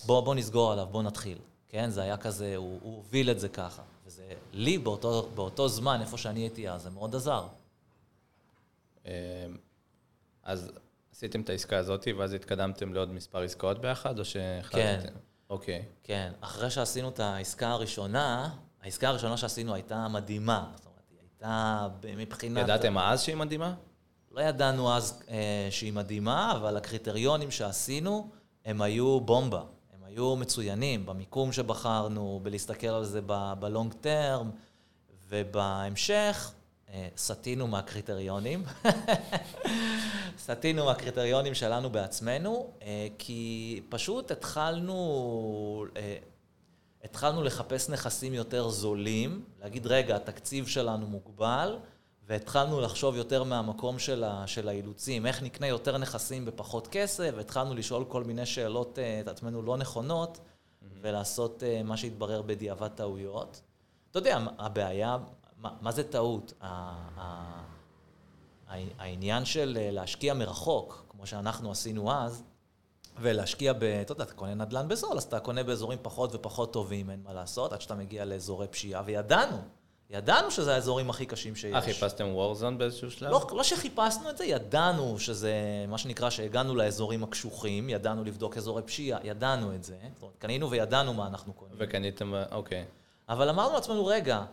בוא, בוא נסגור עליו, בוא נתחיל. כן, זה היה כזה, הוא, הוא הוביל את זה ככה. וזה, לי באותו, באותו זמן, איפה שאני הייתי אז, זה מאוד עזר. אמ, אז עשיתם את העסקה הזאת, ואז התקדמתם לעוד מספר עסקאות ביחד, או שהחלטתם? כן. אוקיי. כן, אחרי שעשינו את העסקה הראשונה, העסקה הראשונה שעשינו הייתה מדהימה. זאת אומרת, היא הייתה מבחינת... ידעתם אז שהיא מדהימה? לא ידענו אז אה, שהיא מדהימה, אבל הקריטריונים שעשינו, הם היו בומבה. הם היו מצוינים במיקום שבחרנו, בלהסתכל על זה בלונג טרם, ובהמשך סטינו מהקריטריונים. (laughs) סטינו מהקריטריונים שלנו בעצמנו, אה, כי פשוט התחלנו, אה, התחלנו לחפש נכסים יותר זולים, להגיד, רגע, התקציב שלנו מוגבל, והתחלנו לחשוב יותר מהמקום של, ה, של האילוצים, איך נקנה יותר נכסים בפחות כסף, והתחלנו לשאול כל מיני שאלות את עצמנו לא נכונות, mm-hmm. ולעשות מה שהתברר בדיעבד טעויות. אתה יודע, הבעיה מה, מה זה טעות? העניין של אה, להשקיע מרחוק, כמו שאנחנו עשינו אז, ולהשקיע ב... אתה יודע, אתה קונה נדל"ן בזול, אז אתה קונה באזורים פחות ופחות טובים, אין מה לעשות, עד שאתה מגיע לאזורי פשיעה, וידענו, ידענו שזה האזורים הכי קשים שיש. אה, חיפשתם וורזון באיזשהו שלב? לא, לא שחיפשנו את זה, ידענו שזה, מה שנקרא, שהגענו לאזורים הקשוחים, ידענו לבדוק אזורי פשיעה, ידענו את זה. זאת אומרת, קנינו וידענו מה אנחנו קונים. וקניתם, אוקיי. אבל אמרנו לעצמנו, רגע,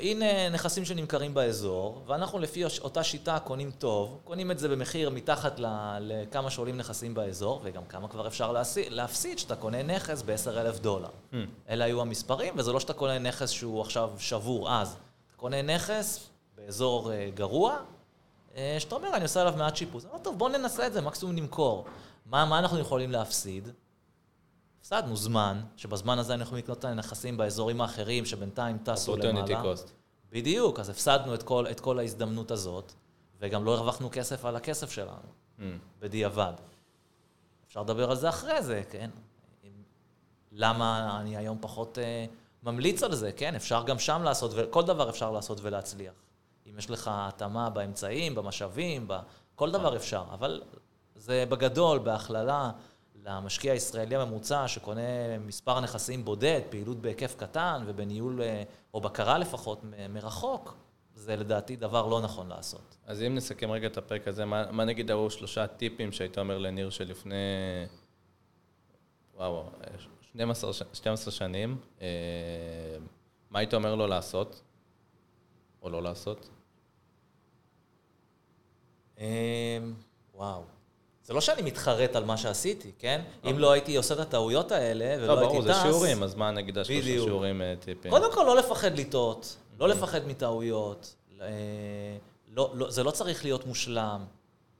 הנה נכסים שנמכרים באזור, ואנחנו לפי אותה שיטה קונים טוב, קונים את זה במחיר מתחת לכמה שעולים נכסים באזור, וגם כמה כבר אפשר להפסיד שאתה קונה נכס ב-10 אלף דולר. Hmm. אלה היו המספרים, וזה לא שאתה קונה נכס שהוא עכשיו שבור אז. אתה קונה נכס באזור אה, גרוע, אה, שאתה אומר, אני עושה עליו מעט שיפוץ. לא טוב, בוא ננסה את זה, מקסימום נמכור. מה, מה אנחנו יכולים להפסיד? הפסדנו זמן, שבזמן הזה אנחנו לקנות את הנכסים באזורים האחרים, שבינתיים טסו למעלה. בדיוק, אז הפסדנו את כל, את כל ההזדמנות הזאת, וגם לא הרווחנו כסף על הכסף שלנו, mm. בדיעבד. אפשר לדבר על זה אחרי זה, כן? למה אני היום פחות uh, ממליץ על זה, כן? אפשר גם שם לעשות, וכל דבר אפשר לעשות ולהצליח. אם יש לך התאמה באמצעים, במשאבים, כל דבר אפשר, אבל זה בגדול, בהכללה. למשקיע הישראלי הממוצע שקונה מספר נכסים בודד, פעילות בהיקף קטן ובניהול, אה, או בקרה לפחות, מרחוק, זה לדעתי דבר לא נכון לעשות. אז אם נסכם רגע את הפרק הזה, מה, מה נגיד היו שלושה טיפים שהיית אומר לניר שלפני, וואו, 12, 12 שנים, אה, מה היית אומר לו לעשות, או לא לעשות? אה, וואו. זה לא שאני מתחרט על מה שעשיתי, כן? אם. לא הייתי עושה את הטעויות האלה ולא הייתי טס... לא, ברור, זה שיעורים, אז מה נגיד השלושה שיעורים אה, טיפים? קודם כל, לא לפחד לטעות, לא אוקיי. לפחד מטעויות. אה, לא, לא, זה לא צריך להיות מושלם,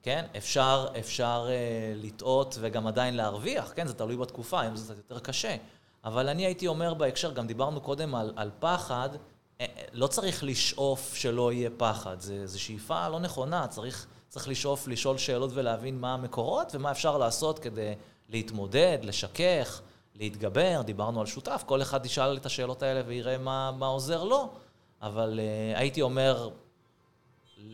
כן? אפשר, אפשר uh, לטעות וגם עדיין להרוויח, כן? זה תלוי בתקופה, אם זה קצת יותר קשה. אבל אני הייתי אומר בהקשר, גם דיברנו קודם על, על פחד, לא צריך לשאוף שלא יהיה פחד, זו שאיפה לא נכונה, צריך... צריך לשאוף, לשאול שאלות ולהבין מה המקורות ומה אפשר לעשות כדי להתמודד, לשכך, להתגבר. דיברנו על שותף, כל אחד ישאל את השאלות האלה ויראה מה, מה עוזר לו, אבל uh, הייתי אומר, uh,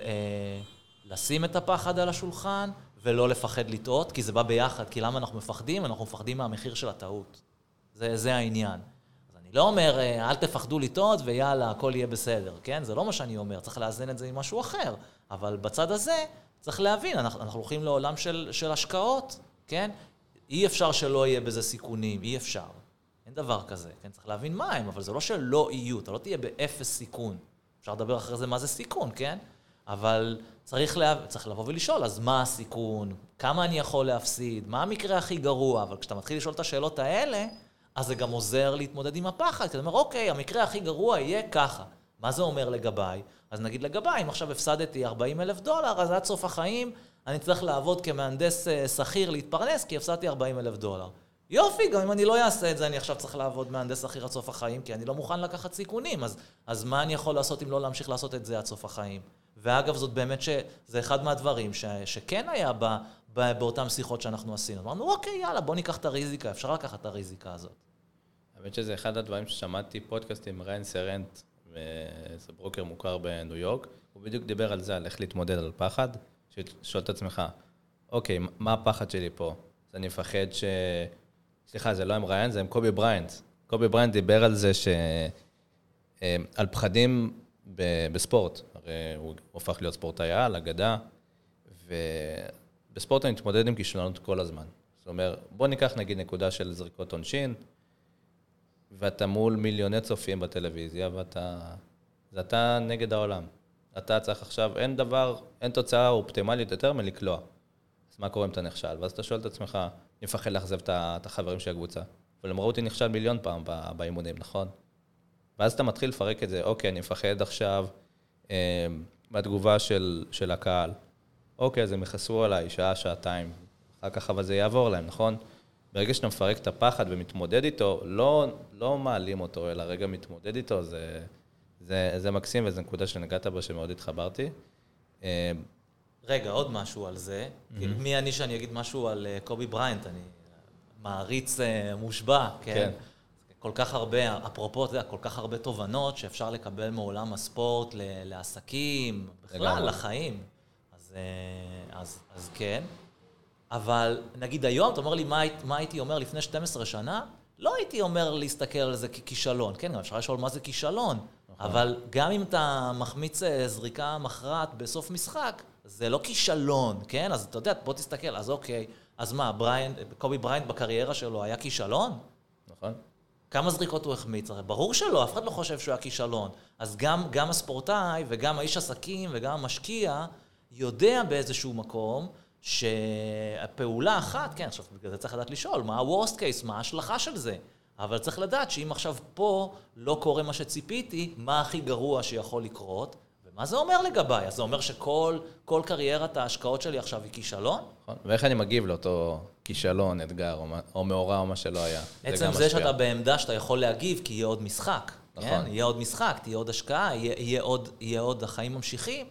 לשים את הפחד על השולחן ולא לפחד לטעות, כי זה בא ביחד. כי למה אנחנו מפחדים? אנחנו מפחדים מהמחיר של הטעות. זה, זה העניין. אז אני לא אומר, אה, אל תפחדו לטעות ויאללה, הכל יהיה בסדר, כן? זה לא מה שאני אומר, צריך לאזן את זה עם משהו אחר. אבל בצד הזה, צריך להבין, אנחנו, אנחנו הולכים לעולם של, של השקעות, כן? אי אפשר שלא יהיה בזה סיכונים, אי אפשר. אין דבר כזה, כן? צריך להבין מה הם, אבל זה לא שלא יהיו, אתה לא תהיה באפס סיכון. אפשר לדבר אחרי זה מה זה סיכון, כן? אבל צריך, לה... צריך לבוא ולשאול, אז מה הסיכון? כמה אני יכול להפסיד? מה המקרה הכי גרוע? אבל כשאתה מתחיל לשאול את השאלות האלה, אז זה גם עוזר להתמודד עם הפחד. כי אתה אומר, אוקיי, המקרה הכי גרוע יהיה ככה. מה זה אומר לגביי? אז נגיד לגביי, אם עכשיו הפסדתי 40 אלף דולר, אז עד סוף החיים אני צריך לעבוד כמהנדס אה, שכיר להתפרנס, כי הפסדתי 40 אלף דולר. יופי, גם אם אני לא אעשה את זה, אני עכשיו צריך לעבוד מהנדס שכיר עד סוף החיים, כי אני לא מוכן לקחת סיכונים, אז, אז מה אני יכול לעשות אם לא להמשיך לעשות את זה עד סוף החיים? ואגב, זאת באמת, ש, זה אחד מהדברים ש, שכן היה ב, ב, באותן שיחות שאנחנו עשינו. אמרנו, אוקיי, יאללה, בוא ניקח את הריזיקה, אפשר לקחת את הריזיקה הזאת. האמת שזה אחד הדברים ששמעתי פודקאסט עם ריאן סרהנט, ואיזה ברוקר מוכר בניו יורק, הוא בדיוק דיבר על זה, על איך להתמודד על פחד, שואל את עצמך, אוקיי, מה הפחד שלי פה? אז אני מפחד ש... סליחה, זה לא עם ריאן, זה עם קובי בריינט. קובי בריינט דיבר על זה ש... אה, על פחדים ב- בספורט. הרי הוא הופך להיות ספורטאי על, אגדה, ובספורט אני מתמודד עם כישלונות כל הזמן. זאת אומרת, בוא ניקח נגיד נקודה של זריקות עונשין, ואתה מול מיליוני צופים בטלוויזיה, ואתה... זה אתה נגד העולם. אתה צריך עכשיו, אין דבר, אין תוצאה אופטימלית יותר מלקלוע. אז מה קורה אם אתה נכשל? ואז אתה שואל את עצמך, אני מפחד לאכזב את החברים של הקבוצה. אבל הם אותי נכשל מיליון פעם באימונים, נכון? ואז אתה מתחיל לפרק את זה, אוקיי, אני מפחד עכשיו אה, מהתגובה של, של הקהל. אוקיי, אז הם יכעסו עליי שעה, שעתיים, אחר כך אבל זה יעבור להם, נכון? ברגע שאתה מפרק את הפחד ומתמודד איתו, לא, לא מעלים אותו, אלא רגע מתמודד איתו, זה, זה, זה מקסים וזו נקודה שנגעת בה שמאוד התחברתי. אה, רגע, עוד משהו על זה. Mm-hmm. מי אני שאני אגיד משהו על אה, קובי בריינט? אני מעריץ אה, מושבע, כן? כן. כל כך הרבה, אפרופו, אתה יודע, כל כך הרבה תובנות שאפשר לקבל מעולם הספורט לעסקים, בכלל, לחיים. אז, אז, אז כן. אבל נגיד היום, אתה אומר לי, מה, מה הייתי אומר לפני 12 שנה? לא הייתי אומר להסתכל על זה ככישלון. כן, אפשר לשאול מה זה כישלון. נכון. אבל גם אם אתה מחמיץ אה, זריקה מכרעת בסוף משחק, זה לא כישלון, כן? אז אתה יודע, בוא תסתכל, אז אוקיי, אז מה, בריין, קובי בריינט בקריירה שלו היה כישלון? נכון. כמה זריקות הוא החמיץ? הרי ברור שלא, אף אחד לא חושב שהוא היה כישלון. אז גם, גם הספורטאי וגם האיש עסקים וגם המשקיע יודע באיזשהו מקום שהפעולה אחת, כן, עכשיו בגלל זה צריך לדעת לשאול, מה ה-Worst case, מה ההשלכה של זה? אבל צריך לדעת שאם עכשיו פה לא קורה מה שציפיתי, מה הכי גרוע שיכול לקרות, ומה זה אומר לגביי? אז זה אומר שכל קריירת ההשקעות שלי עכשיו היא כישלון? נכון, ואיך אני מגיב לאותו כישלון, אתגר, או, או מאורע, או מה שלא היה. עצם זה, זה שאתה בעמדה שאתה יכול להגיב, כי יהיה עוד משחק. נכון. כן? יהיה עוד משחק, תהיה עוד השקעה, יהיה, יהיה, עוד, יהיה עוד החיים ממשיכים.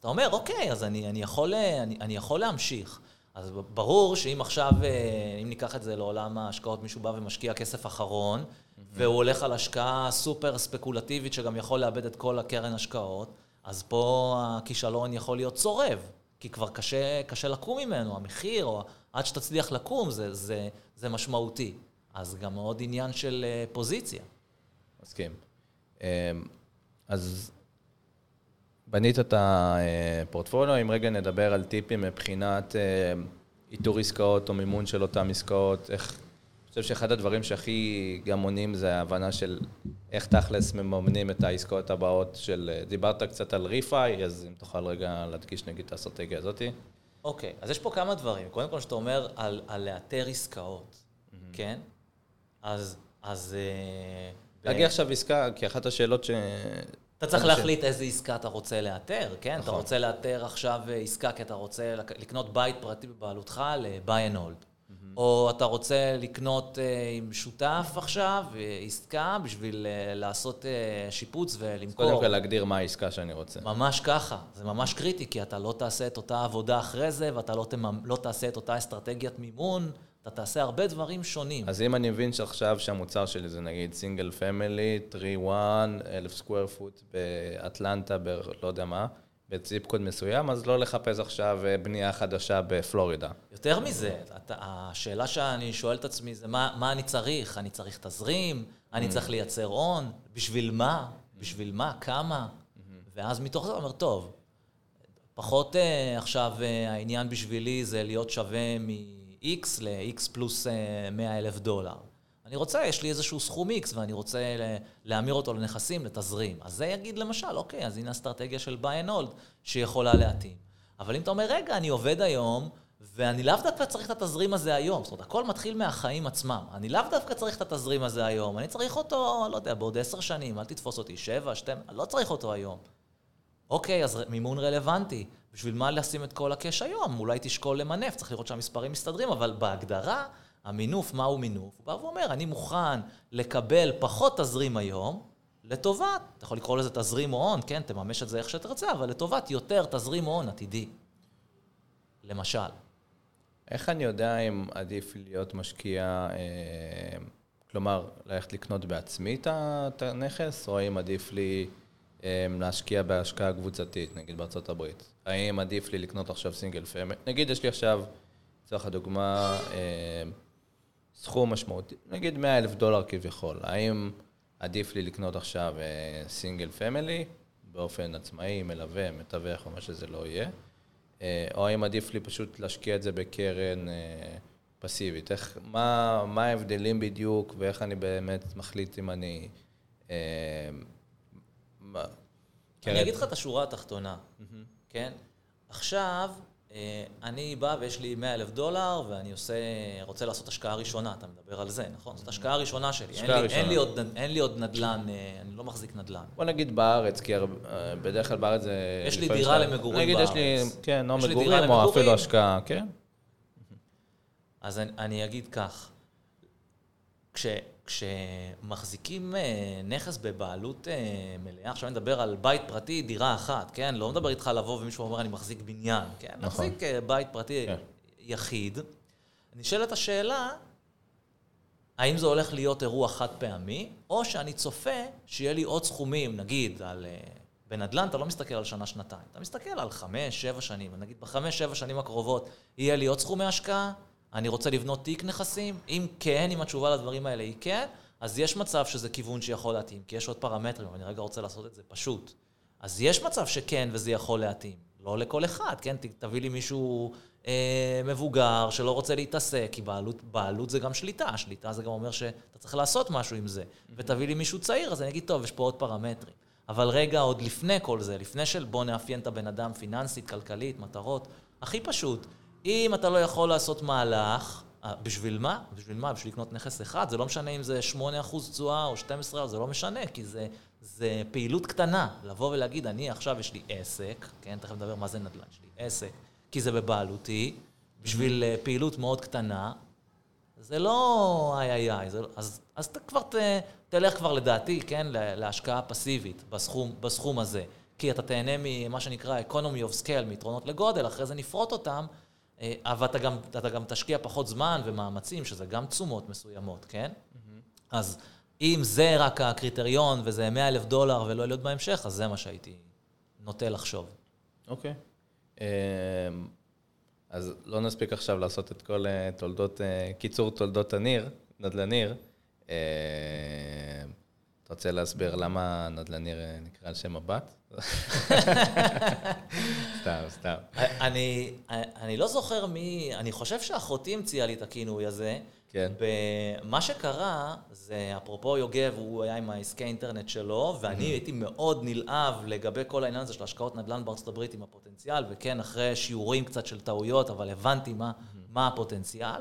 אתה אומר, אוקיי, אז אני, אני, יכול, אני, אני יכול להמשיך. אז ברור שאם עכשיו, אה, אם ניקח את זה לעולם ההשקעות, מישהו בא ומשקיע כסף אחרון, mm-hmm. והוא הולך על השקעה סופר ספקולטיבית שגם יכול לאבד את כל הקרן השקעות, אז פה הכישלון יכול להיות צורב, כי כבר קשה, קשה לקום ממנו, המחיר, או עד שתצליח לקום, זה, זה, זה משמעותי. אז גם עוד עניין של אה, פוזיציה. מסכים. אמ, אז בנית את הפורטפוליו, אם רגע נדבר על טיפים מבחינת אה, איתור עסקאות או מימון של אותן עסקאות, איך... אני חושב שאחד הדברים שהכי גם עונים זה ההבנה של איך תכלס מממנים את העסקאות הבאות של... אה, דיברת קצת על ריפאי, אז אם תוכל רגע להדגיש נגיד את האסטרטגיה הזאתי. אוקיי, okay, אז יש פה כמה דברים. קודם כל, שאתה אומר על, על לאתר עסקאות, mm-hmm. כן? אז... אז להגיע ב... עכשיו עסקה, כי אחת השאלות ש... אתה צריך להחליט איזה עסקה אתה רוצה לאתר, כן? נכון. אתה רוצה לאתר עכשיו אה, עסקה כי אתה רוצה לקנות בית פרטי בבעלותך ל-buy and hold. או אתה רוצה לקנות uh, עם שותף עכשיו, אה, עסקה, בשביל לעשות שיפוץ ולמכור. קודם כל להגדיר מה העסקה שאני רוצה. ממש ככה, זה ממש קריטי, כי אתה לא תעשה את אותה עבודה אחרי זה, ואתה לא, תממ... לא תעשה את אותה אסטרטגיית מימון, אתה תעשה הרבה דברים שונים. אז אם אני מבין שעכשיו שהמוצר שלי זה נגיד single family, 3-1, אלף square foot באטלנטה, בלא יודע מה, ב zip code מסוים, אז לא לחפש עכשיו אה, בנייה חדשה בפלורידה. יותר מזה, אתה, השאלה שאני שואל את עצמי זה מה, מה אני צריך? אני צריך תזרים? אני mm. צריך לייצר הון? בשביל מה? בשביל מה? כמה? Mm-hmm. ואז מתוך זה אומר, טוב, פחות uh, עכשיו uh, העניין בשבילי זה להיות שווה מ-X ל-X פלוס uh, 100 אלף דולר. אני רוצה, יש לי איזשהו סכום X ואני רוצה להמיר אותו לנכסים, לתזרים. אז זה יגיד למשל, אוקיי, אז הנה אסטרטגיה של buy and hold שיכולה להתאים. אבל אם אתה אומר, רגע, אני עובד היום, ואני לאו דווקא צריך את התזרים הזה היום. זאת אומרת, הכל מתחיל מהחיים עצמם. אני לאו דווקא צריך את התזרים הזה היום, אני צריך אותו, לא יודע, בעוד עשר שנים, אל תתפוס אותי, שבע, שתיים, לא צריך אותו היום. אוקיי, אז מימון רלוונטי. בשביל מה לשים את כל הקש היום? אולי תשקול למנף, צריך לראות שהמספרים מסתדרים, אבל בהגדרה... המינוף, מהו מינוף? הוא בא ואומר, אני מוכן לקבל פחות תזרים היום, לטובת, אתה יכול לקרוא לזה תזרים הון, כן, תממש את זה איך שתרצה, אבל לטובת יותר תזרים הון עתידי. למשל. איך אני יודע אם עדיף להיות משקיע, אה, כלומר, ללכת לקנות בעצמי את הנכס, או האם עדיף לי להשקיע בהשקעה קבוצתית, נגיד בארצות הברית? האם עדיף לי לקנות עכשיו סינגל פמל? נגיד יש לי עכשיו, לצורך הדוגמה, אה, סכום משמעותי, נגיד 100 אלף דולר כביכול, האם עדיף לי לקנות עכשיו סינגל פמילי באופן עצמאי, מלווה, מתווך או מה שזה לא יהיה, אה, או האם עדיף לי פשוט להשקיע את זה בקרן אה, פסיבית? איך, מה, מה ההבדלים בדיוק ואיך אני באמת מחליט אם אני... אה, אני אגיד לך את השורה התחתונה, כן? עכשיו, אה, אני בא ויש לי 100 אלף דולר, ואני עושה, רוצה לעשות השקעה ראשונה, אתה מדבר על זה, נכון? זאת השקעה ראשונה שלי. השקעה אין, ראשונה. אין, לי עוד, אין לי עוד נדל"ן, אה, אני לא מחזיק נדל"ן. בוא נגיד בארץ, כי בדרך כלל בארץ זה... יש לי דירה למגורים נגיד בארץ. נגיד יש לי, כן, או מגורים או אפילו השקעה, כן. אז אני, אני אגיד כך, כש... כשמחזיקים אה, נכס בבעלות אה, מלאה, עכשיו אני מדבר על בית פרטי, דירה אחת, כן? לא מדבר איתך לבוא ומישהו אומר, אני מחזיק בניין, כן? נכון. מחזיק אה, בית פרטי כן. יחיד. נשאלת השאלה, האם זה הולך להיות אירוע חד פעמי, או שאני צופה שיהיה לי עוד סכומים, נגיד על... בנדל"ן אתה לא מסתכל על שנה-שנתיים, אתה מסתכל על חמש, שבע שנים, נגיד בחמש, שבע שנים הקרובות יהיה לי עוד סכומי השקעה, אני רוצה לבנות תיק נכסים? אם כן, אם התשובה לדברים האלה היא כן, אז יש מצב שזה כיוון שיכול להתאים, כי יש עוד פרמטרים, אני רגע רוצה לעשות את זה פשוט. אז יש מצב שכן וזה יכול להתאים. לא לכל אחד, כן? תביא לי מישהו אה, מבוגר שלא רוצה להתעסק, כי בעלות, בעלות זה גם שליטה, שליטה זה גם אומר שאתה צריך לעשות משהו עם זה. ותביא לי מישהו צעיר, אז אני אגיד, טוב, יש פה עוד פרמטרים. אבל רגע, עוד לפני כל זה, לפני של בוא נאפיין את הבן אדם פיננסית, כלכלית, מטרות, הכי פשוט, אם אתה לא יכול לעשות מהלך, אה, בשביל מה? בשביל מה? בשביל לקנות נכס אחד? זה לא משנה אם זה 8% תשואה או 12%, זה לא משנה, כי זה, זה פעילות קטנה. לבוא ולהגיד, אני עכשיו יש לי עסק, כן, תכף נדבר מה זה נדל"ן, יש לי עסק, כי זה בבעלותי, בשביל אה, פעילות מאוד קטנה, זה לא איי איי איי, לא, אז, אז אתה כבר ת, תלך כבר לדעתי, כן, להשקעה פסיבית בסכום, בסכום הזה. כי אתה תהנה ממה שנקרא economy of scale, מיתרונות לגודל, אחרי זה נפרוט אותם. אה, אבל אתה גם, אתה גם תשקיע פחות זמן ומאמצים, שזה גם תשומות מסוימות, כן? Mm-hmm. אז אם זה רק הקריטריון וזה 100 אלף דולר ולא להיות בהמשך, אז זה מה שהייתי נוטה לחשוב. אוקיי. Okay. אמ, אז לא נספיק עכשיו לעשות את כל אה, תולדות, אה, קיצור תולדות הניר, נדלניר. אמ, אתה רוצה להסביר למה נדלניר נקרא על שם הבת? (laughs) סתם, סתם. אני, אני לא זוכר מי, אני חושב שאחותי המציאה לי את הכינוי הזה. כן. מה שקרה, זה אפרופו יוגב, הוא היה עם העסקי אינטרנט שלו, ואני הייתי מאוד נלהב לגבי כל העניין הזה של השקעות נדל"ן בארצות הברית עם הפוטנציאל, וכן, אחרי שיעורים קצת של טעויות, אבל הבנתי מה, מה הפוטנציאל.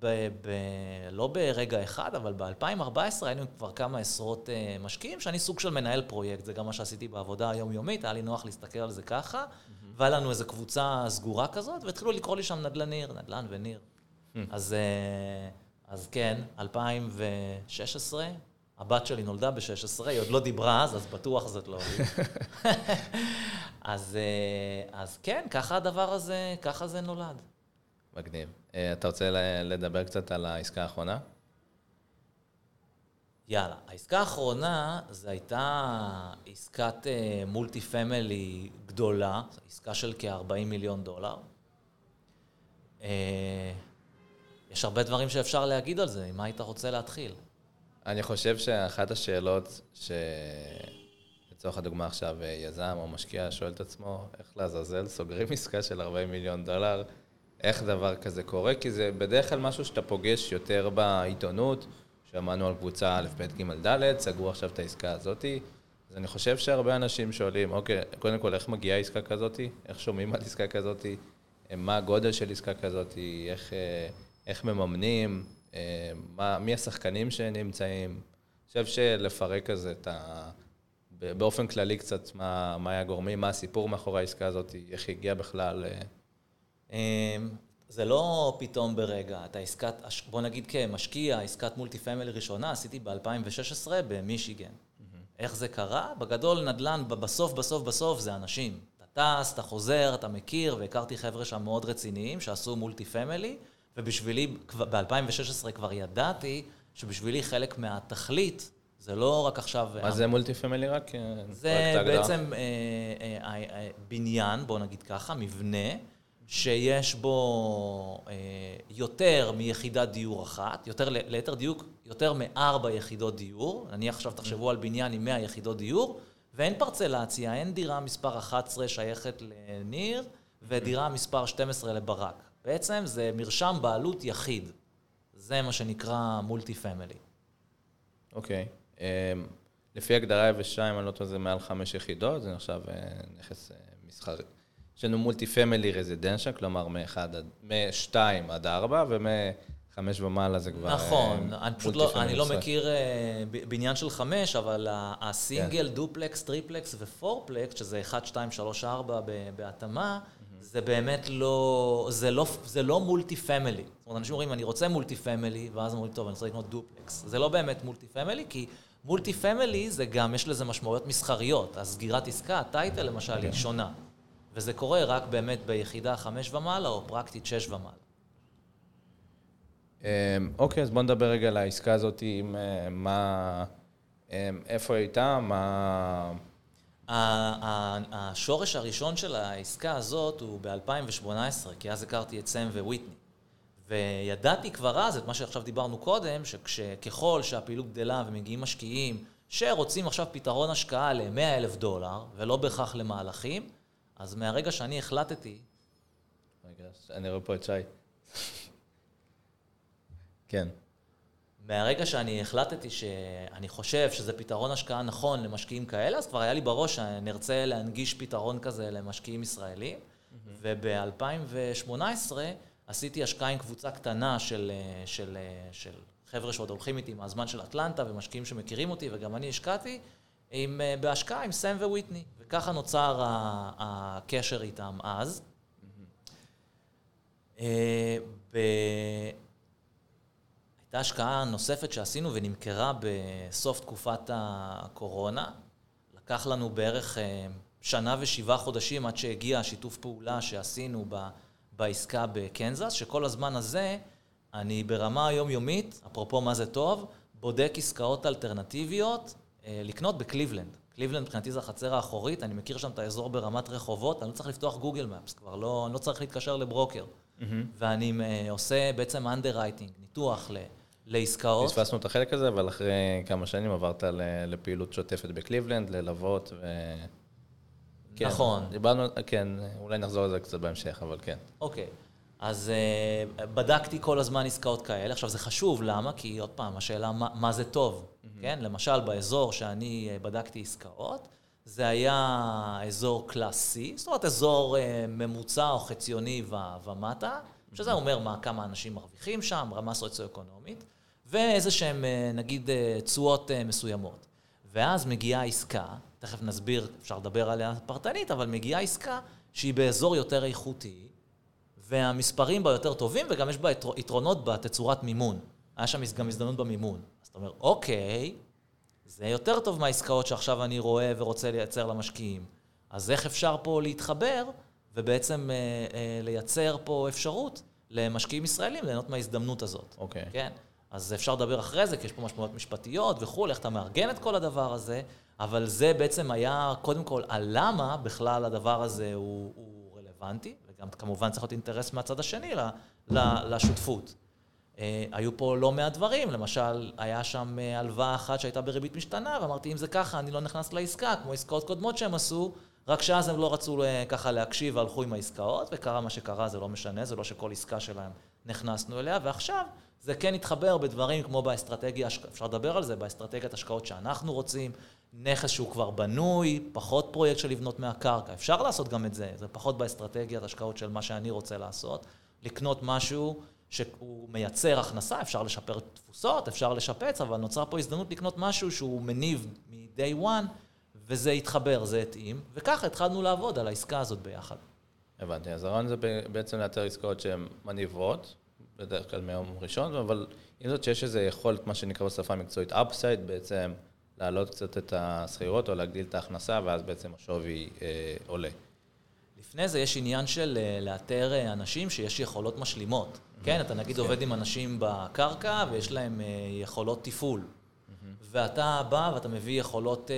ולא ברגע אחד, אבל ב-2014 היינו כבר כמה עשרות uh, משקיעים, שאני סוג של מנהל פרויקט, זה גם מה שעשיתי בעבודה היומיומית, היה לי נוח להסתכל על זה ככה. והיה לנו איזו קבוצה סגורה כזאת, והתחילו לקרוא לי שם נדל"ניר, נדל"ן וניר. אז, uh, אז כן, 2016, הבת שלי נולדה ב-16, היא עוד לא דיברה אז, אז בטוח זאת לא. (laughs) (laughs) אז, uh, אז כן, ככה הדבר הזה, ככה זה נולד. מגניב. אה, אתה רוצה לדבר קצת על העסקה האחרונה? יאללה. העסקה האחרונה, זו הייתה עסקת אה, מולטי פמילי גדולה, עסקה של כ-40 מיליון דולר. אה, יש הרבה דברים שאפשר להגיד על זה, עם מה היית רוצה להתחיל? אני חושב שאחת השאלות ש... לצורך הדוגמה עכשיו, יזם או משקיע שואל את עצמו, איך לעזאזל סוגרים עסקה של 40 מיליון דולר איך דבר כזה קורה, כי זה בדרך כלל משהו שאתה פוגש יותר בעיתונות, שמענו על קבוצה א', ב', ג', ד', סגרו עכשיו את העסקה הזאתי. אז אני חושב שהרבה אנשים שואלים, אוקיי, קודם כל, איך מגיעה עסקה כזאתי? איך שומעים על עסקה כזאתי? מה הגודל של עסקה כזאתי? איך, אה, איך מממנים? אה, מה, מי השחקנים שנמצאים? אני חושב שלפרק כזה את ה... באופן כללי קצת, מה, מה היה הגורמים, מה הסיפור מאחורי העסקה הזאת, איך היא הגיעה בכלל אה, זה לא פתאום ברגע, אתה עסקת, בוא נגיד כמשקיע, עסקת multi family ראשונה עשיתי ב-2016 במישיגן. איך זה קרה? בגדול נדל"ן, בסוף, בסוף, בסוף זה אנשים. אתה טס, אתה חוזר, אתה מכיר, והכרתי חבר'ה שם מאוד רציניים שעשו multi family, ובשבילי, ב-2016 כבר ידעתי שבשבילי חלק מהתכלית זה לא רק עכשיו... מה זה מולטי פמילי רק? זה בעצם אה, אה, אה, בניין, בוא נגיד ככה, מבנה. שיש בו אה, יותר מיחידת דיור אחת, יותר, ליתר דיוק, יותר מארבע יחידות דיור, נניח עכשיו תחשבו על בניין עם 100 יחידות דיור, ואין פרצלציה, אין דירה מספר 11 שייכת לניר, ודירה מספר 12 לברק. בעצם זה מרשם בעלות יחיד. זה מה שנקרא multi family. אוקיי. אמ, לפי הגדרה יבשה, אם אני לא טועה, זה מעל חמש יחידות, זה נחשב אה, נכס אה, מסחרי. יש לנו multi family residential, כלומר מ-1 עד, מ-2 עד 4, ומ-5 ומעלה זה כבר... נכון, אני פשוט לא, אני לא מכיר בניין של 5, אבל הסינגל, דופלקס, טריפלקס ו fourplex, שזה 1, 2, 3, 4 בהתאמה, זה באמת לא, זה לא, זה לא multi family. זאת אומרת, אנשים אומרים, אני רוצה multi family, ואז אומרים, טוב, אני רוצה לקנות דופלקס. זה לא באמת multi family, כי multi family זה גם, יש לזה משמעויות מסחריות. הסגירת עסקה, ה title למשל, היא כן. שונה. וזה קורה רק באמת ביחידה חמש ומעלה, או פרקטית שש ומעלה. אמ, אוקיי, אז בוא נדבר רגע על העסקה הזאת, עם אה, מה... אמ, איפה היא הייתה, מה... השורש הראשון של העסקה הזאת הוא ב-2018, כי אז הכרתי את סם וויטני. וידעתי כבר אז את מה שעכשיו דיברנו קודם, שככל שהפעילות גדלה ומגיעים משקיעים שרוצים עכשיו פתרון השקעה ל-100 אלף דולר, ולא בהכרח למהלכים, אז מהרגע שאני החלטתי... רגע, אני רואה פה את שי. כן. מהרגע שאני החלטתי שאני חושב שזה פתרון השקעה נכון למשקיעים כאלה, אז כבר היה לי בראש שנרצה להנגיש פתרון כזה למשקיעים ישראלים. Mm-hmm. וב-2018 עשיתי השקעה עם קבוצה קטנה של, של, של חבר'ה שעוד הולכים איתי מהזמן של אטלנטה ומשקיעים שמכירים אותי, וגם אני השקעתי, עם, בהשקעה עם סם וויטני. וככה נוצר הקשר איתם אז. Mm-hmm. הייתה השקעה נוספת שעשינו ונמכרה בסוף תקופת הקורונה. לקח לנו בערך אה, שנה ושבעה חודשים עד שהגיע השיתוף פעולה שעשינו בעסקה בקנזס, שכל הזמן הזה אני ברמה היומיומית, אפרופו מה זה טוב, בודק עסקאות אלטרנטיביות אה, לקנות בקליבלנד. קליבלנד מבחינתי זה החצר האחורית, אני מכיר שם את האזור ברמת רחובות, אני לא צריך לפתוח גוגל מפס, כבר לא, אני לא צריך להתקשר לברוקר. Mm-hmm. ואני uh, עושה בעצם underwriting, ניתוח ל, לעסקאות. פספסנו את החלק הזה, אבל אחרי כמה שנים עברת לפעילות שוטפת בקליבלנד, ללוות ו... כן, נכון. דיברנו, כן, אולי נחזור לזה קצת בהמשך, אבל כן. אוקיי. אז uh, בדקתי כל הזמן עסקאות כאלה. עכשיו, זה חשוב, למה? כי עוד פעם, השאלה מה, מה זה טוב. Mm-hmm. כן? למשל, באזור שאני אה, בדקתי עסקאות, זה היה אזור קלאס C, זאת אומרת, אזור אה, ממוצע או חציוני ו- ומטה, שזה אומר מה, כמה אנשים מרוויחים שם, רמה סוציו-אקונומית, ואיזה שהם, אה, נגיד, תשואות מסוימות. ואז מגיעה עסקה, תכף נסביר, אפשר לדבר עליה פרטנית, אבל מגיעה עסקה שהיא באזור יותר איכותי, והמספרים בה יותר טובים, וגם יש בה יתרונות בתצורת מימון. היה שם גם הזדמנות במימון. אתה אומר, אוקיי, זה יותר טוב מהעסקאות שעכשיו אני רואה ורוצה לייצר למשקיעים. אז איך אפשר פה להתחבר ובעצם אה, אה, לייצר פה אפשרות למשקיעים ישראלים ליהנות מההזדמנות הזאת. אוקיי. כן? אז אפשר לדבר אחרי זה, כי יש פה משמעויות משפטיות וכולי, איך אתה מארגן את כל הדבר הזה, אבל זה בעצם היה, קודם כל, הלמה בכלל הדבר הזה הוא, הוא רלוונטי, וגם כמובן צריך להיות אינטרס מהצד השני לשותפות. אה, היו פה לא מעט דברים, למשל, היה שם אה, הלוואה אחת שהייתה בריבית משתנה, ואמרתי, אם זה ככה, אני לא נכנס לעסקה, כמו עסקאות קודמות שהם עשו, רק שאז הם לא רצו אה, ככה להקשיב והלכו עם העסקאות, וקרה מה שקרה, זה לא משנה, זה לא שכל עסקה שלהם נכנסנו אליה, ועכשיו זה כן התחבר בדברים כמו באסטרטגיה, אפשר לדבר על זה, באסטרטגיית השקעות שאנחנו רוצים, נכס שהוא כבר בנוי, פחות פרויקט של לבנות מהקרקע, אפשר לעשות גם את זה, זה פחות באסטרטגיית השקעות של מה שאני רוצה לעשות, לקנות משהו שהוא מייצר הכנסה, אפשר לשפר תפוסות, אפשר לשפץ, אבל נוצרה פה הזדמנות לקנות משהו שהוא מניב מ-day one, וזה התחבר, זה התאים, וככה התחלנו לעבוד על העסקה הזאת ביחד. הבנתי, אז הרעיון זה בעצם לאתר עסקאות שהן מניבות, בדרך כלל מיום ראשון, אבל עם זאת שיש איזו יכולת, מה שנקרא בשפה המקצועית upside, בעצם להעלות קצת את השכירות או להגדיל את ההכנסה, ואז בעצם השווי אה, עולה. לפני זה יש עניין של אה, לאתר אה, אנשים שיש יכולות משלימות. כן, אתה נגיד עובד עם אנשים בקרקע ויש להם אה, יכולות תפעול. ואתה בא ואתה מביא יכולות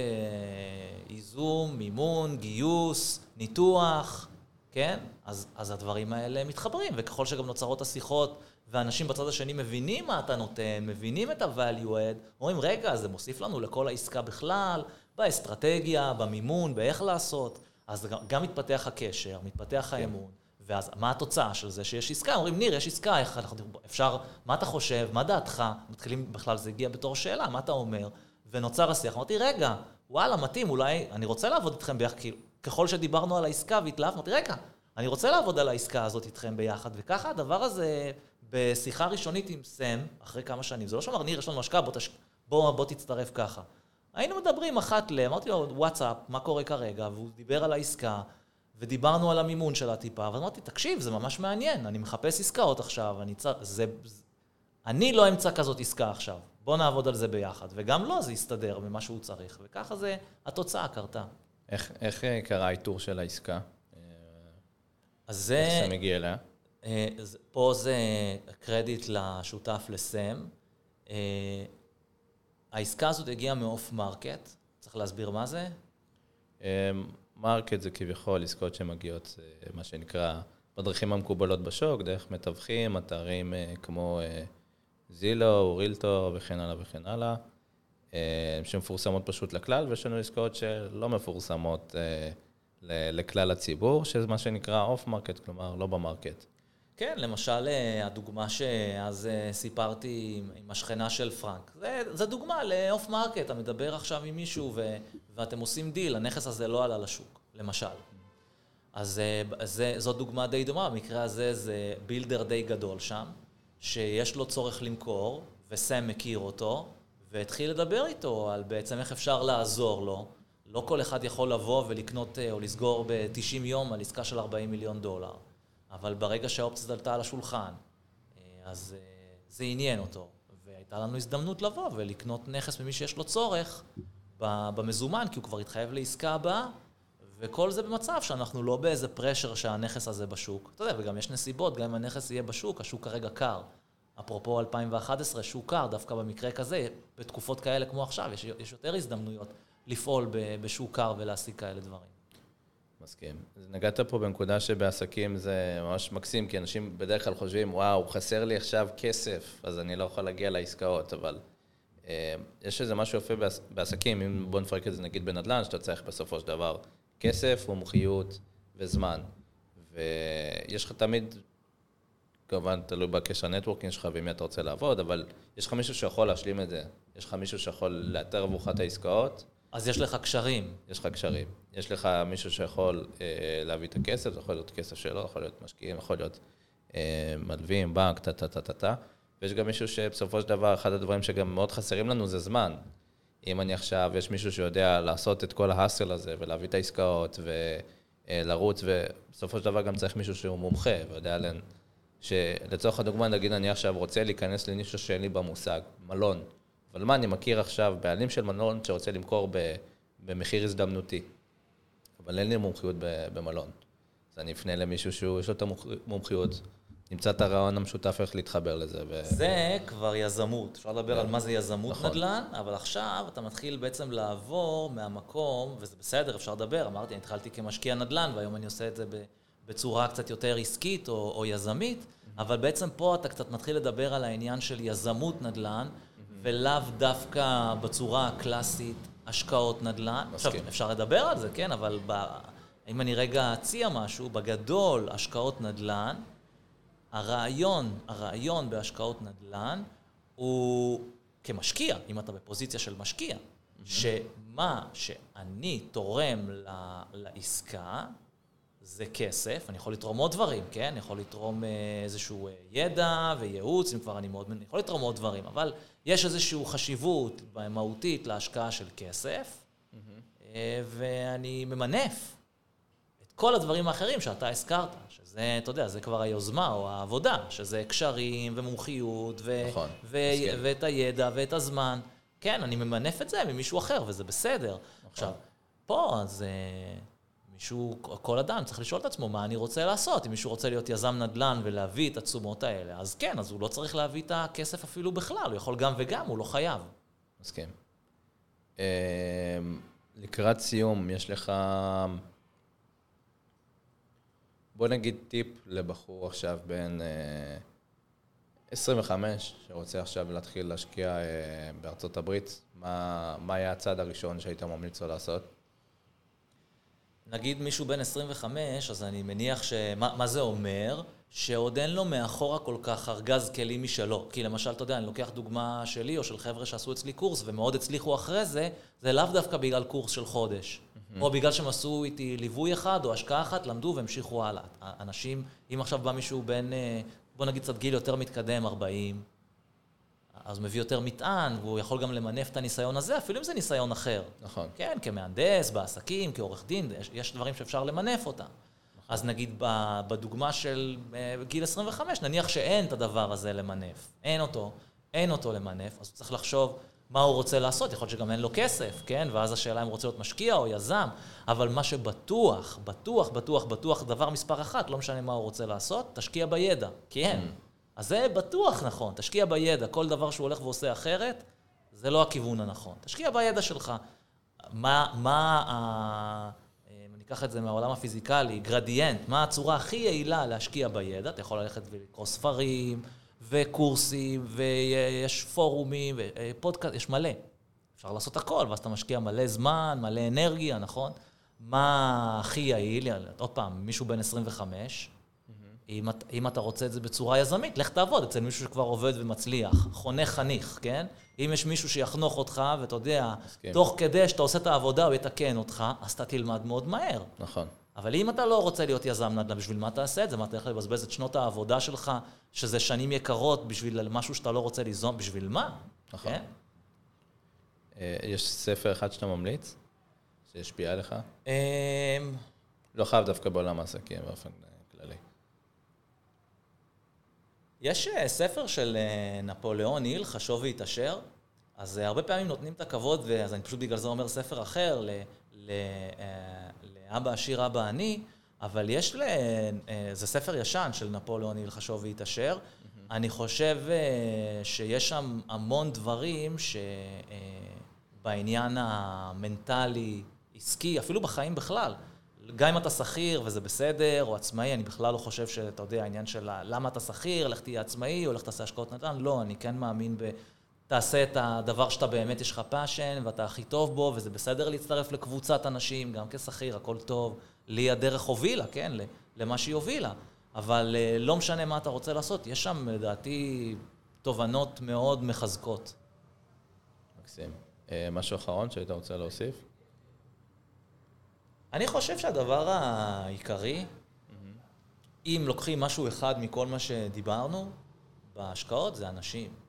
ייזום, מימון, גיוס, ניתוח, כן? כן? אז, אז הדברים האלה מתחברים, וככל שגם נוצרות השיחות, ואנשים בצד השני מבינים מה אתה נותן, מבינים את ה-value add, אומרים, רגע, זה מוסיף לנו לכל העסקה בכלל, באסטרטגיה, במימון, באיך לעשות. אז גם, גם מתפתח הקשר, מתפתח כן. האמון, ואז מה התוצאה של זה? שיש עסקה, אומרים, ניר, יש עסקה, איך אנחנו, אפשר, מה אתה חושב, מה דעתך? מתחילים, בכלל זה הגיע בתור שאלה, מה אתה אומר? ונוצר השיח, אמרתי, רגע, וואלה, מתאים, אולי, אני רוצה לעבוד איתכם ביחד, כאילו, ככל שדיברנו על העסקה והתלהבנו, אמרתי, רגע, אני רוצה לעבוד על העסקה הזאת איתכם ביחד, וככה הדבר הזה, בשיחה ראשונית עם סם, אחרי כמה שנים, זה לא שאמר, ניר, יש לנו השקעה, בוא, תש... בוא, בוא תצטרף ככה. היינו מדברים אחת ל... אמרתי לו, וואטסאפ, מה קורה כרגע? והוא דיבר על העסקה, ודיברנו על המימון שלה טיפה, ואמרתי, תקשיב, זה ממש מעניין, אני מחפש עסקאות עכשיו, אני צר... זה... אני לא אמצא כזאת עסקה עכשיו, בוא נעבוד על זה ביחד. וגם לו לא, זה יסתדר ממה שהוא צריך, וככה זה, התוצאה קרתה. איך, איך אה, קרה האיתור של העסקה? אז זה... איך זה מגיע אליה? אה, פה זה קרדיט לשותף לסם. אה, העסקה הזאת הגיעה מ off market, צריך להסביר מה זה? market זה כביכול עסקאות שמגיעות, מה שנקרא, בדרכים המקובלות בשוק, דרך מתווכים, אתרים כמו זילו, רילטור וכן הלאה וכן הלאה. אה, שמפורסמות פשוט לכלל, ויש לנו עסקאות שלא מפורסמות אה, לכלל הציבור, שזה מה שנקרא off market, כלומר לא ב market. כן, למשל אה, הדוגמה שאז סיפרתי עם השכנה של פרנק. זה דוגמה ל off market, אתה מדבר עכשיו עם מישהו ואתם עושים דיל, הנכס הזה לא עלה לשוק, למשל. אז זה, זו דוגמה די דומה, במקרה הזה זה בילדר די גדול שם, שיש לו צורך למכור, וסם מכיר אותו, והתחיל לדבר איתו על בעצם איך אפשר לעזור לו. לא כל אחד יכול לבוא ולקנות אה, או לסגור ב-90 יום על עסקה של 40 מיליון דולר. אבל ברגע שהאופציה עלתה על השולחן, אה, אז אה, זה עניין אותו. והייתה לנו הזדמנות לבוא ולקנות נכס ממי שיש לו צורך במזומן, כי הוא כבר התחייב לעסקה הבאה, וכל זה במצב שאנחנו לא באיזה פרשר שהנכס הזה בשוק. אתה יודע, וגם יש נסיבות, גם אם הנכס יהיה בשוק, השוק כרגע קר. אפרופו 2011, שוק קר, דווקא במקרה כזה, בתקופות כאלה כמו עכשיו, יש, יש יותר הזדמנויות לפעול בשוק קר ולהשיג כאלה דברים. מסכים. נגעת פה בנקודה שבעסקים זה ממש מקסים, כי אנשים בדרך כלל חושבים, וואו, חסר לי עכשיו כסף, אז אני לא יכול להגיע לעסקאות, אבל יש איזה משהו יפה בעס, בעסקים, אם בוא נפרק את זה נגיד בנדל"ן, שאתה צריך בסופו של דבר כסף, מומחיות וזמן. ויש לך תמיד כמובן תלוי בקשר networking שלך ועם מי אתה רוצה לעבוד, אבל יש לך מישהו שיכול להשלים את זה. יש לך מישהו שיכול לאתר עבורך את העסקאות. אז יש לך קשרים. יש לך קשרים. יש לך מישהו שיכול אה, להביא את הכסף, זה יכול להיות כסף שלו, יכול להיות משקיעים, יכול להיות אה, מלווים, בנק, טה-טה-טה-טה. ויש גם מישהו שבסופו של דבר, אחד הדברים שגם מאוד חסרים לנו זה זמן. אם אני עכשיו, יש מישהו שיודע לעשות את כל ההאסל הזה ולהביא את העסקאות ולרוץ, ובסופו של דבר גם צריך מישהו שהוא מומחה ויודע שלצורך הדוגמה, נגיד אני עכשיו רוצה להיכנס לנישה שאין לי במושג, מלון. אבל מה, אני מכיר עכשיו בעלים של מלון שרוצה למכור במחיר הזדמנותי, אבל אין לי מומחיות במלון. אז אני אפנה למישהו שיש לו את המומחיות, נמצא את הרעיון המשותף איך להתחבר לזה. ו... זה כבר יזמות. אפשר לדבר כן. על מה זה יזמות נכון. נדל"ן, אבל עכשיו אתה מתחיל בעצם לעבור מהמקום, וזה בסדר, אפשר לדבר. אמרתי, אני התחלתי כמשקיע נדל"ן, והיום אני עושה את זה. בצורה קצת יותר עסקית או, או יזמית, mm-hmm. אבל בעצם פה אתה קצת מתחיל לדבר על העניין של יזמות נדל"ן, mm-hmm. ולאו דווקא בצורה הקלאסית השקעות נדל"ן. עכשיו, אפשר לדבר על זה, כן, אבל ב... אם אני רגע אציע משהו, בגדול, השקעות נדל"ן, הרעיון, הרעיון בהשקעות נדל"ן הוא כמשקיע, אם אתה בפוזיציה של משקיע, mm-hmm. שמה שאני תורם לעסקה, זה כסף, אני יכול לתרום עוד דברים, כן? אני יכול לתרום אה, איזשהו אה, ידע וייעוץ, אם כבר אני מאוד... אני יכול לתרום עוד דברים, אבל יש איזושהי חשיבות מהותית להשקעה של כסף, mm-hmm. ואני ממנף כל הדברים האחרים שאתה הזכרת, שזה, אתה יודע, זה כבר היוזמה או העבודה, שזה קשרים ומומחיות, ו- נכון, ו- ואת הידע ואת הזמן. כן, אני ממנף את זה ממישהו אחר, וזה בסדר. נכון. עכשיו, פה, אז... מישהו, כל אדם צריך לשאול את עצמו מה אני רוצה לעשות. אם מישהו רוצה להיות יזם נדל"ן ולהביא את התשומות האלה, אז כן, אז הוא לא צריך להביא את הכסף אפילו בכלל, הוא יכול גם וגם, הוא לא חייב. מסכים. אמ, לקראת סיום, יש לך... בוא נגיד טיפ לבחור עכשיו אה, 25, שרוצה עכשיו להתחיל להשקיע אה, בארצות הברית, מה, מה היה הצעד הראשון שהיית ממליץ לו לעשות? נגיד מישהו בן 25, אז אני מניח ש... מה, מה זה אומר? שעוד אין לו מאחורה כל כך ארגז כלים משלו. כי למשל, אתה יודע, אני לוקח דוגמה שלי או של חבר'ה שעשו אצלי קורס ומאוד הצליחו אחרי זה, זה לאו דווקא בגלל קורס של חודש. או בגלל שהם עשו איתי ליווי אחד או השקעה אחת, למדו והמשיכו הלאה. אנשים, אם עכשיו בא מישהו בן, אה, בוא נגיד קצת גיל יותר מתקדם, 40, אז הוא מביא יותר מטען, והוא יכול גם למנף את הניסיון הזה, אפילו אם זה ניסיון אחר. נכון. כן, כמהנדס, בעסקים, כעורך דין, יש, יש דברים שאפשר למנף אותם. נכון. אז נגיד בדוגמה של אה, גיל 25, נניח שאין את הדבר הזה למנף. אין אותו, אין אותו למנף, אז צריך לחשוב מה הוא רוצה לעשות, יכול להיות שגם אין לו כסף, כן? ואז השאלה אם הוא רוצה להיות משקיע או יזם, אבל מה שבטוח, בטוח, בטוח, בטוח, דבר מספר אחת, לא משנה מה הוא רוצה לעשות, תשקיע בידע, כי אין. Mm. אז זה בטוח נכון, תשקיע בידע, כל דבר שהוא הולך ועושה אחרת, זה לא הכיוון הנכון. תשקיע בידע שלך. מה, מה ה... אם אני אקח את זה מהעולם הפיזיקלי, גרדיאנט, מה הצורה הכי יעילה להשקיע בידע? אתה יכול ללכת ולקרוא ספרים, וקורסים, ויש פורומים, ופודקאסט, יש מלא. אפשר לעשות הכל, ואז אתה משקיע מלא זמן, מלא אנרגיה, נכון? מה הכי יעיל? עוד פעם, מישהו בן 25, אם, אם אתה רוצה את זה בצורה יזמית, לך תעבוד אצל מישהו שכבר עובד ומצליח, חונך חניך, כן? אם יש מישהו שיחנוך אותך, ואתה יודע, מסכים. תוך כדי שאתה עושה את העבודה, הוא יתקן אותך, אז אתה תלמד מאוד מהר. נכון. אבל אם אתה לא רוצה להיות יזם נדל"ן, בשביל מה תעשה את זה? מה אתה הולך לבזבז את שנות העבודה שלך, שזה שנים יקרות, בשביל משהו שאתה לא רוצה ליזום, בשביל מה? נכון. כן? אה, יש ספר אחד שאתה ממליץ, שהשפיע עליך? אמ, לא חייב דווקא בעולם העסקים באופן כללי. יש אה, ספר של אה, נפוליאון היל, חשוב והתעשר, אז הרבה פעמים נותנים את הכבוד, אז אני פשוט בגלל זה אומר ספר אחר, ל, ל, לאבא עשיר, אבא עני, אבל יש, ל, זה ספר ישן של נפוליאון היל, חשוב והתעשר. Mm-hmm. אני חושב שיש שם המון דברים שבעניין המנטלי, עסקי, אפילו בחיים בכלל. גם אם אתה שכיר וזה בסדר, או עצמאי, אני בכלל לא חושב שאתה יודע, העניין של למה אתה שכיר, לך תהיה עצמאי, או לך תעשה השקעות נדל"ן, לא, אני כן מאמין ב... תעשה את הדבר שאתה באמת יש לך passion, ואתה הכי טוב בו, וזה בסדר להצטרף לקבוצת אנשים, גם כשכיר, הכל טוב. לי הדרך הובילה, כן, למה שהיא הובילה. אבל אה, לא משנה מה אתה רוצה לעשות, יש שם, לדעתי, תובנות מאוד מחזקות. מקסים. אה, משהו אחרון שהיית רוצה להוסיף? אני חושב שהדבר העיקרי, אם לוקחים משהו אחד מכל מה שדיברנו, בהשקעות זה אנשים.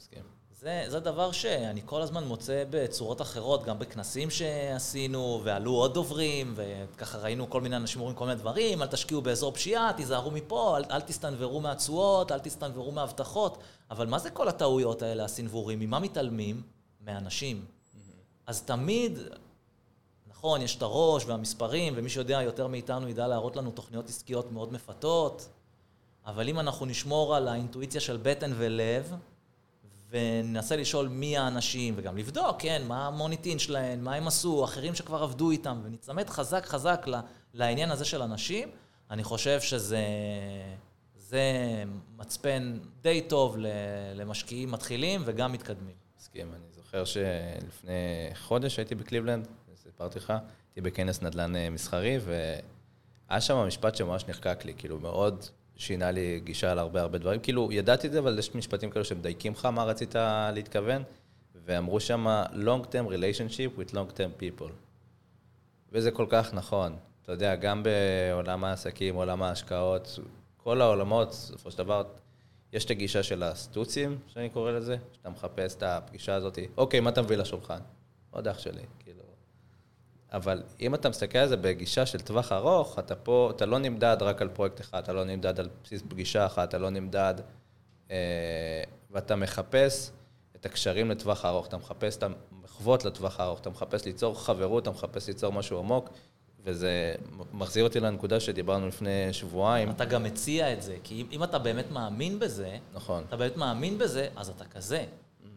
מסכים. זה, זה דבר שאני כל הזמן מוצא בצורות אחרות, גם בכנסים שעשינו, ועלו עוד דוברים, וככה ראינו כל מיני אנשים אומרים כל מיני דברים, אל תשקיעו באזור פשיעה, תיזהרו מפה, אל, אל תסתנוורו מהתשואות, אל תסתנוורו מהבטחות. אבל מה זה כל הטעויות האלה, הסנוורים? ממה מתעלמים? מאנשים. אז תמיד, נכון, יש את הראש והמספרים, ומי שיודע יותר מאיתנו ידע להראות לנו תוכניות עסקיות מאוד מפתות, אבל אם אנחנו נשמור על האינטואיציה של בטן ולב, וננסה לשאול מי האנשים, וגם לבדוק, כן, מה המוניטין שלהם, מה הם עשו, אחרים שכבר עבדו איתם, ונצמד חזק חזק לעניין הזה של אנשים, אני חושב שזה זה מצפן די טוב למשקיעים מתחילים וגם מתקדמים. מסכים, אני זוכר שלפני חודש הייתי בקליבלנד, סיפרתי לך, הייתי בכנס נדל"ן אה, מסחרי, והיה שם משפט שממש נחקק לי, כאילו מאוד שינה לי גישה על הרבה הרבה דברים. כאילו, ידעתי את זה, אבל יש משפטים כאלו שמדייקים לך מה רצית להתכוון, ואמרו שם long term relationship with long term people. וזה כל כך נכון. אתה יודע, גם בעולם העסקים, עולם ההשקעות, כל העולמות, בסופו של דבר, יש את הגישה של הסטוצים, שאני קורא לזה, שאתה מחפש את הפגישה הזאת, אוקיי, מה אתה מביא לשולחן? עוד אח שלי. אבל אם אתה מסתכל על זה בגישה של טווח ארוך, אתה פה, אתה לא נמדד רק על פרויקט אחד, אתה לא נמדד על בסיס פגישה אחת, אתה לא נמדד, אה, ואתה מחפש את הקשרים לטווח ארוך, אתה מחפש את המחוות לטווח הארוך, אתה מחפש ליצור חברות, אתה מחפש ליצור משהו עמוק, וזה מחזיר אותי לנקודה שדיברנו לפני שבועיים. אתה גם מציע את זה, כי אם, אם אתה באמת מאמין בזה, נכון. אתה באמת מאמין בזה, אז אתה כזה.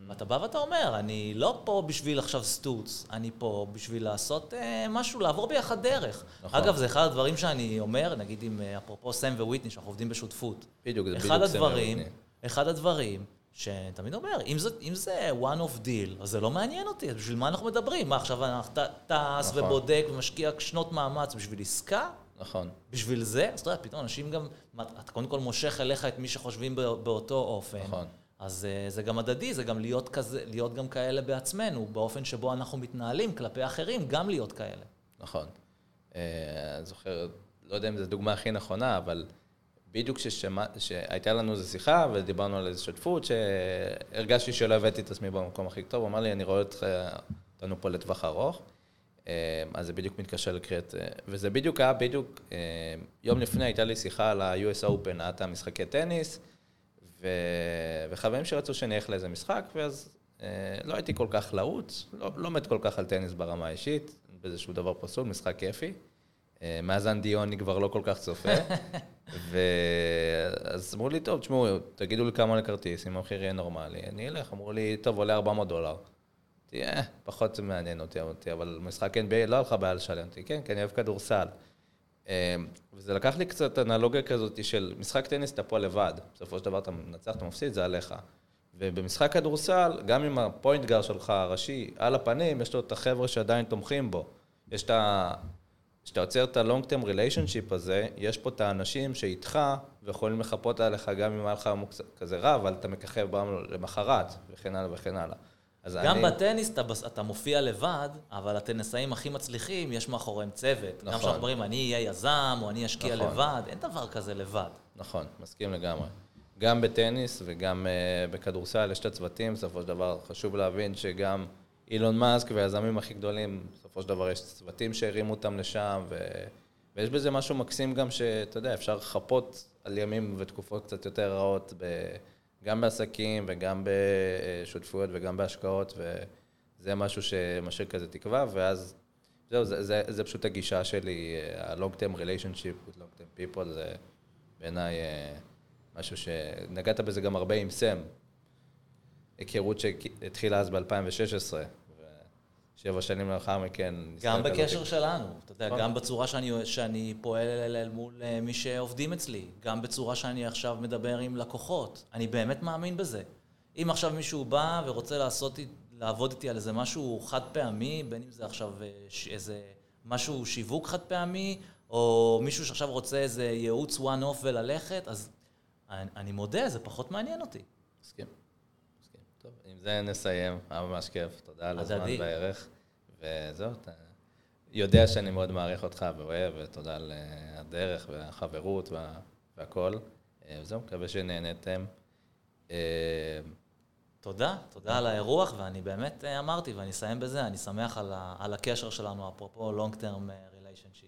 ואתה בא ואתה אומר, אני לא פה בשביל עכשיו סטוץ, אני פה בשביל לעשות אה, משהו, לעבור ביחד דרך. נכון. אגב, זה אחד הדברים שאני אומר, נגיד עם, אה, אפרופו סם וויטני, שאנחנו עובדים בשותפות. בדיוק, זה בדיוק סם וויטני. אחד הדברים שתמיד אומר, אם זה, אם זה one of deal, אז זה לא מעניין אותי, אז בשביל מה אנחנו מדברים? מה, עכשיו אנחנו ט- טס נכון. ובודק ומשקיע שנות מאמץ בשביל עסקה? נכון, בשביל זה? אז אתה יודע, פתאום אנשים גם, אתה קודם כל מושך אליך את מי שחושבים בא- באותו אופן. נכון. אז אה, זה גם הדדי, זה גם להיות, כזה, להיות גם כאלה בעצמנו, באופן שבו אנחנו מתנהלים כלפי אחרים, גם להיות כאלה. נכון. אה, אני זוכר, לא יודע אם זו הדוגמה הכי נכונה, אבל בדיוק כששמע, שהייתה לנו איזו שיחה ודיברנו על איזו שותפות, שהרגשתי שלא הבאתי את עצמי במקום הכי טוב, הוא אמר לי, אני רואה אותך, אותנו פה לטווח ארוך. אה, אז זה בדיוק מתקשר לקריאת, אה, וזה בדיוק היה בדיוק, יום לפני הייתה לי שיחה על ה-US Open, היה את המשחקי טניס, ו... וחברים שרצו שאני אלך לאיזה משחק, ואז אה, לא הייתי כל כך להוט, לא, לא מת כל כך על טניס ברמה האישית, באיזשהו דבר פסול, משחק כיפי. אה, מאזן דיוני כבר לא כל כך צופה. (laughs) ואז אמרו לי, טוב, תשמעו, תגידו לי כמה עולה כרטיס, אם המחיר יהיה נורמלי, אני אלך. אמרו לי, טוב, עולה 400 דולר. אמרתי, אה, פחות מעניין אותי, אותי, אבל משחק NBA לא לך בעיה לשלם. אמרתי, כן, כי אני אוהב כדורסל. אה, וזה לקח לי קצת אנלוגיה כזאת של משחק טניס, אתה פה לבד. בסופו של דבר אתה מנצח, אתה מפסיד, זה עליך. ובמשחק כדורסל, גם אם הפוינט גר שלך הראשי על הפנים, יש לו את החבר'ה שעדיין תומכים בו. יש את ה... כשאתה יוצר את ה-long term relationship הזה, יש פה את האנשים שאיתך ויכולים לחפות עליך גם אם היה לך כזה רע, אבל אתה מככב בהם למחרת, וכן הלאה וכן הלאה. גם אני... בטניס אתה, אתה מופיע לבד, אבל הטניסאים הכי מצליחים, יש מאחוריהם צוות. גם נכון. כשאנחנו אומרים, אני אהיה יזם, או אני אשקיע נכון. לבד, אין דבר כזה לבד. נכון, מסכים לגמרי. גם בטניס וגם uh, בכדורסל יש את הצוותים, בסופו של דבר חשוב להבין שגם אילון מאסק והיזמים הכי גדולים, בסופו של דבר יש צוותים שהרימו אותם לשם, ו... ויש בזה משהו מקסים גם שאתה יודע, אפשר לחפות על ימים ותקופות קצת יותר רעות, ב... גם בעסקים וגם בשותפויות וגם בהשקעות, וזה משהו שמשאיר כזה תקווה, ואז זהו, זה, זה, זה פשוט הגישה שלי, ה-long term relationship with long term people, זה בעיניי אה, משהו שנגעת בזה גם הרבה עם סם. היכרות שהתחילה אז ב-2016, ושבע שנים לאחר מכן... גם בקשר. שלנו, אתה יודע, נכון. גם בצורה שאני, שאני פועל אל מול אה, מי שעובדים אצלי, גם בצורה שאני עכשיו מדבר עם לקוחות. אני באמת מאמין בזה. אם עכשיו מישהו בא ורוצה לעשות, לעבוד איתי על איזה משהו חד פעמי, בין אם זה עכשיו אה, איזה משהו שיווק חד פעמי, או מישהו שעכשיו רוצה איזה ייעוץ one-off וללכת, אז אני, אני מודה, זה פחות מעניין אותי. מסכים. מסכים. טוב, עם זה נסיים, היה ממש כיף, תודה על הזמן. והערך. וזהו, אתה יודע שאני מאוד מעריך אותך ואוהב, ותודה על אה, הדרך והחברות וה- והכל. אה, וזהו, מקווה שנהנתם. אה, תודה, תודה על האירוח, ואני באמת אמרתי, ואני אסיים בזה, אני שמח על, ה, על הקשר שלנו, אפרופו long term relationship.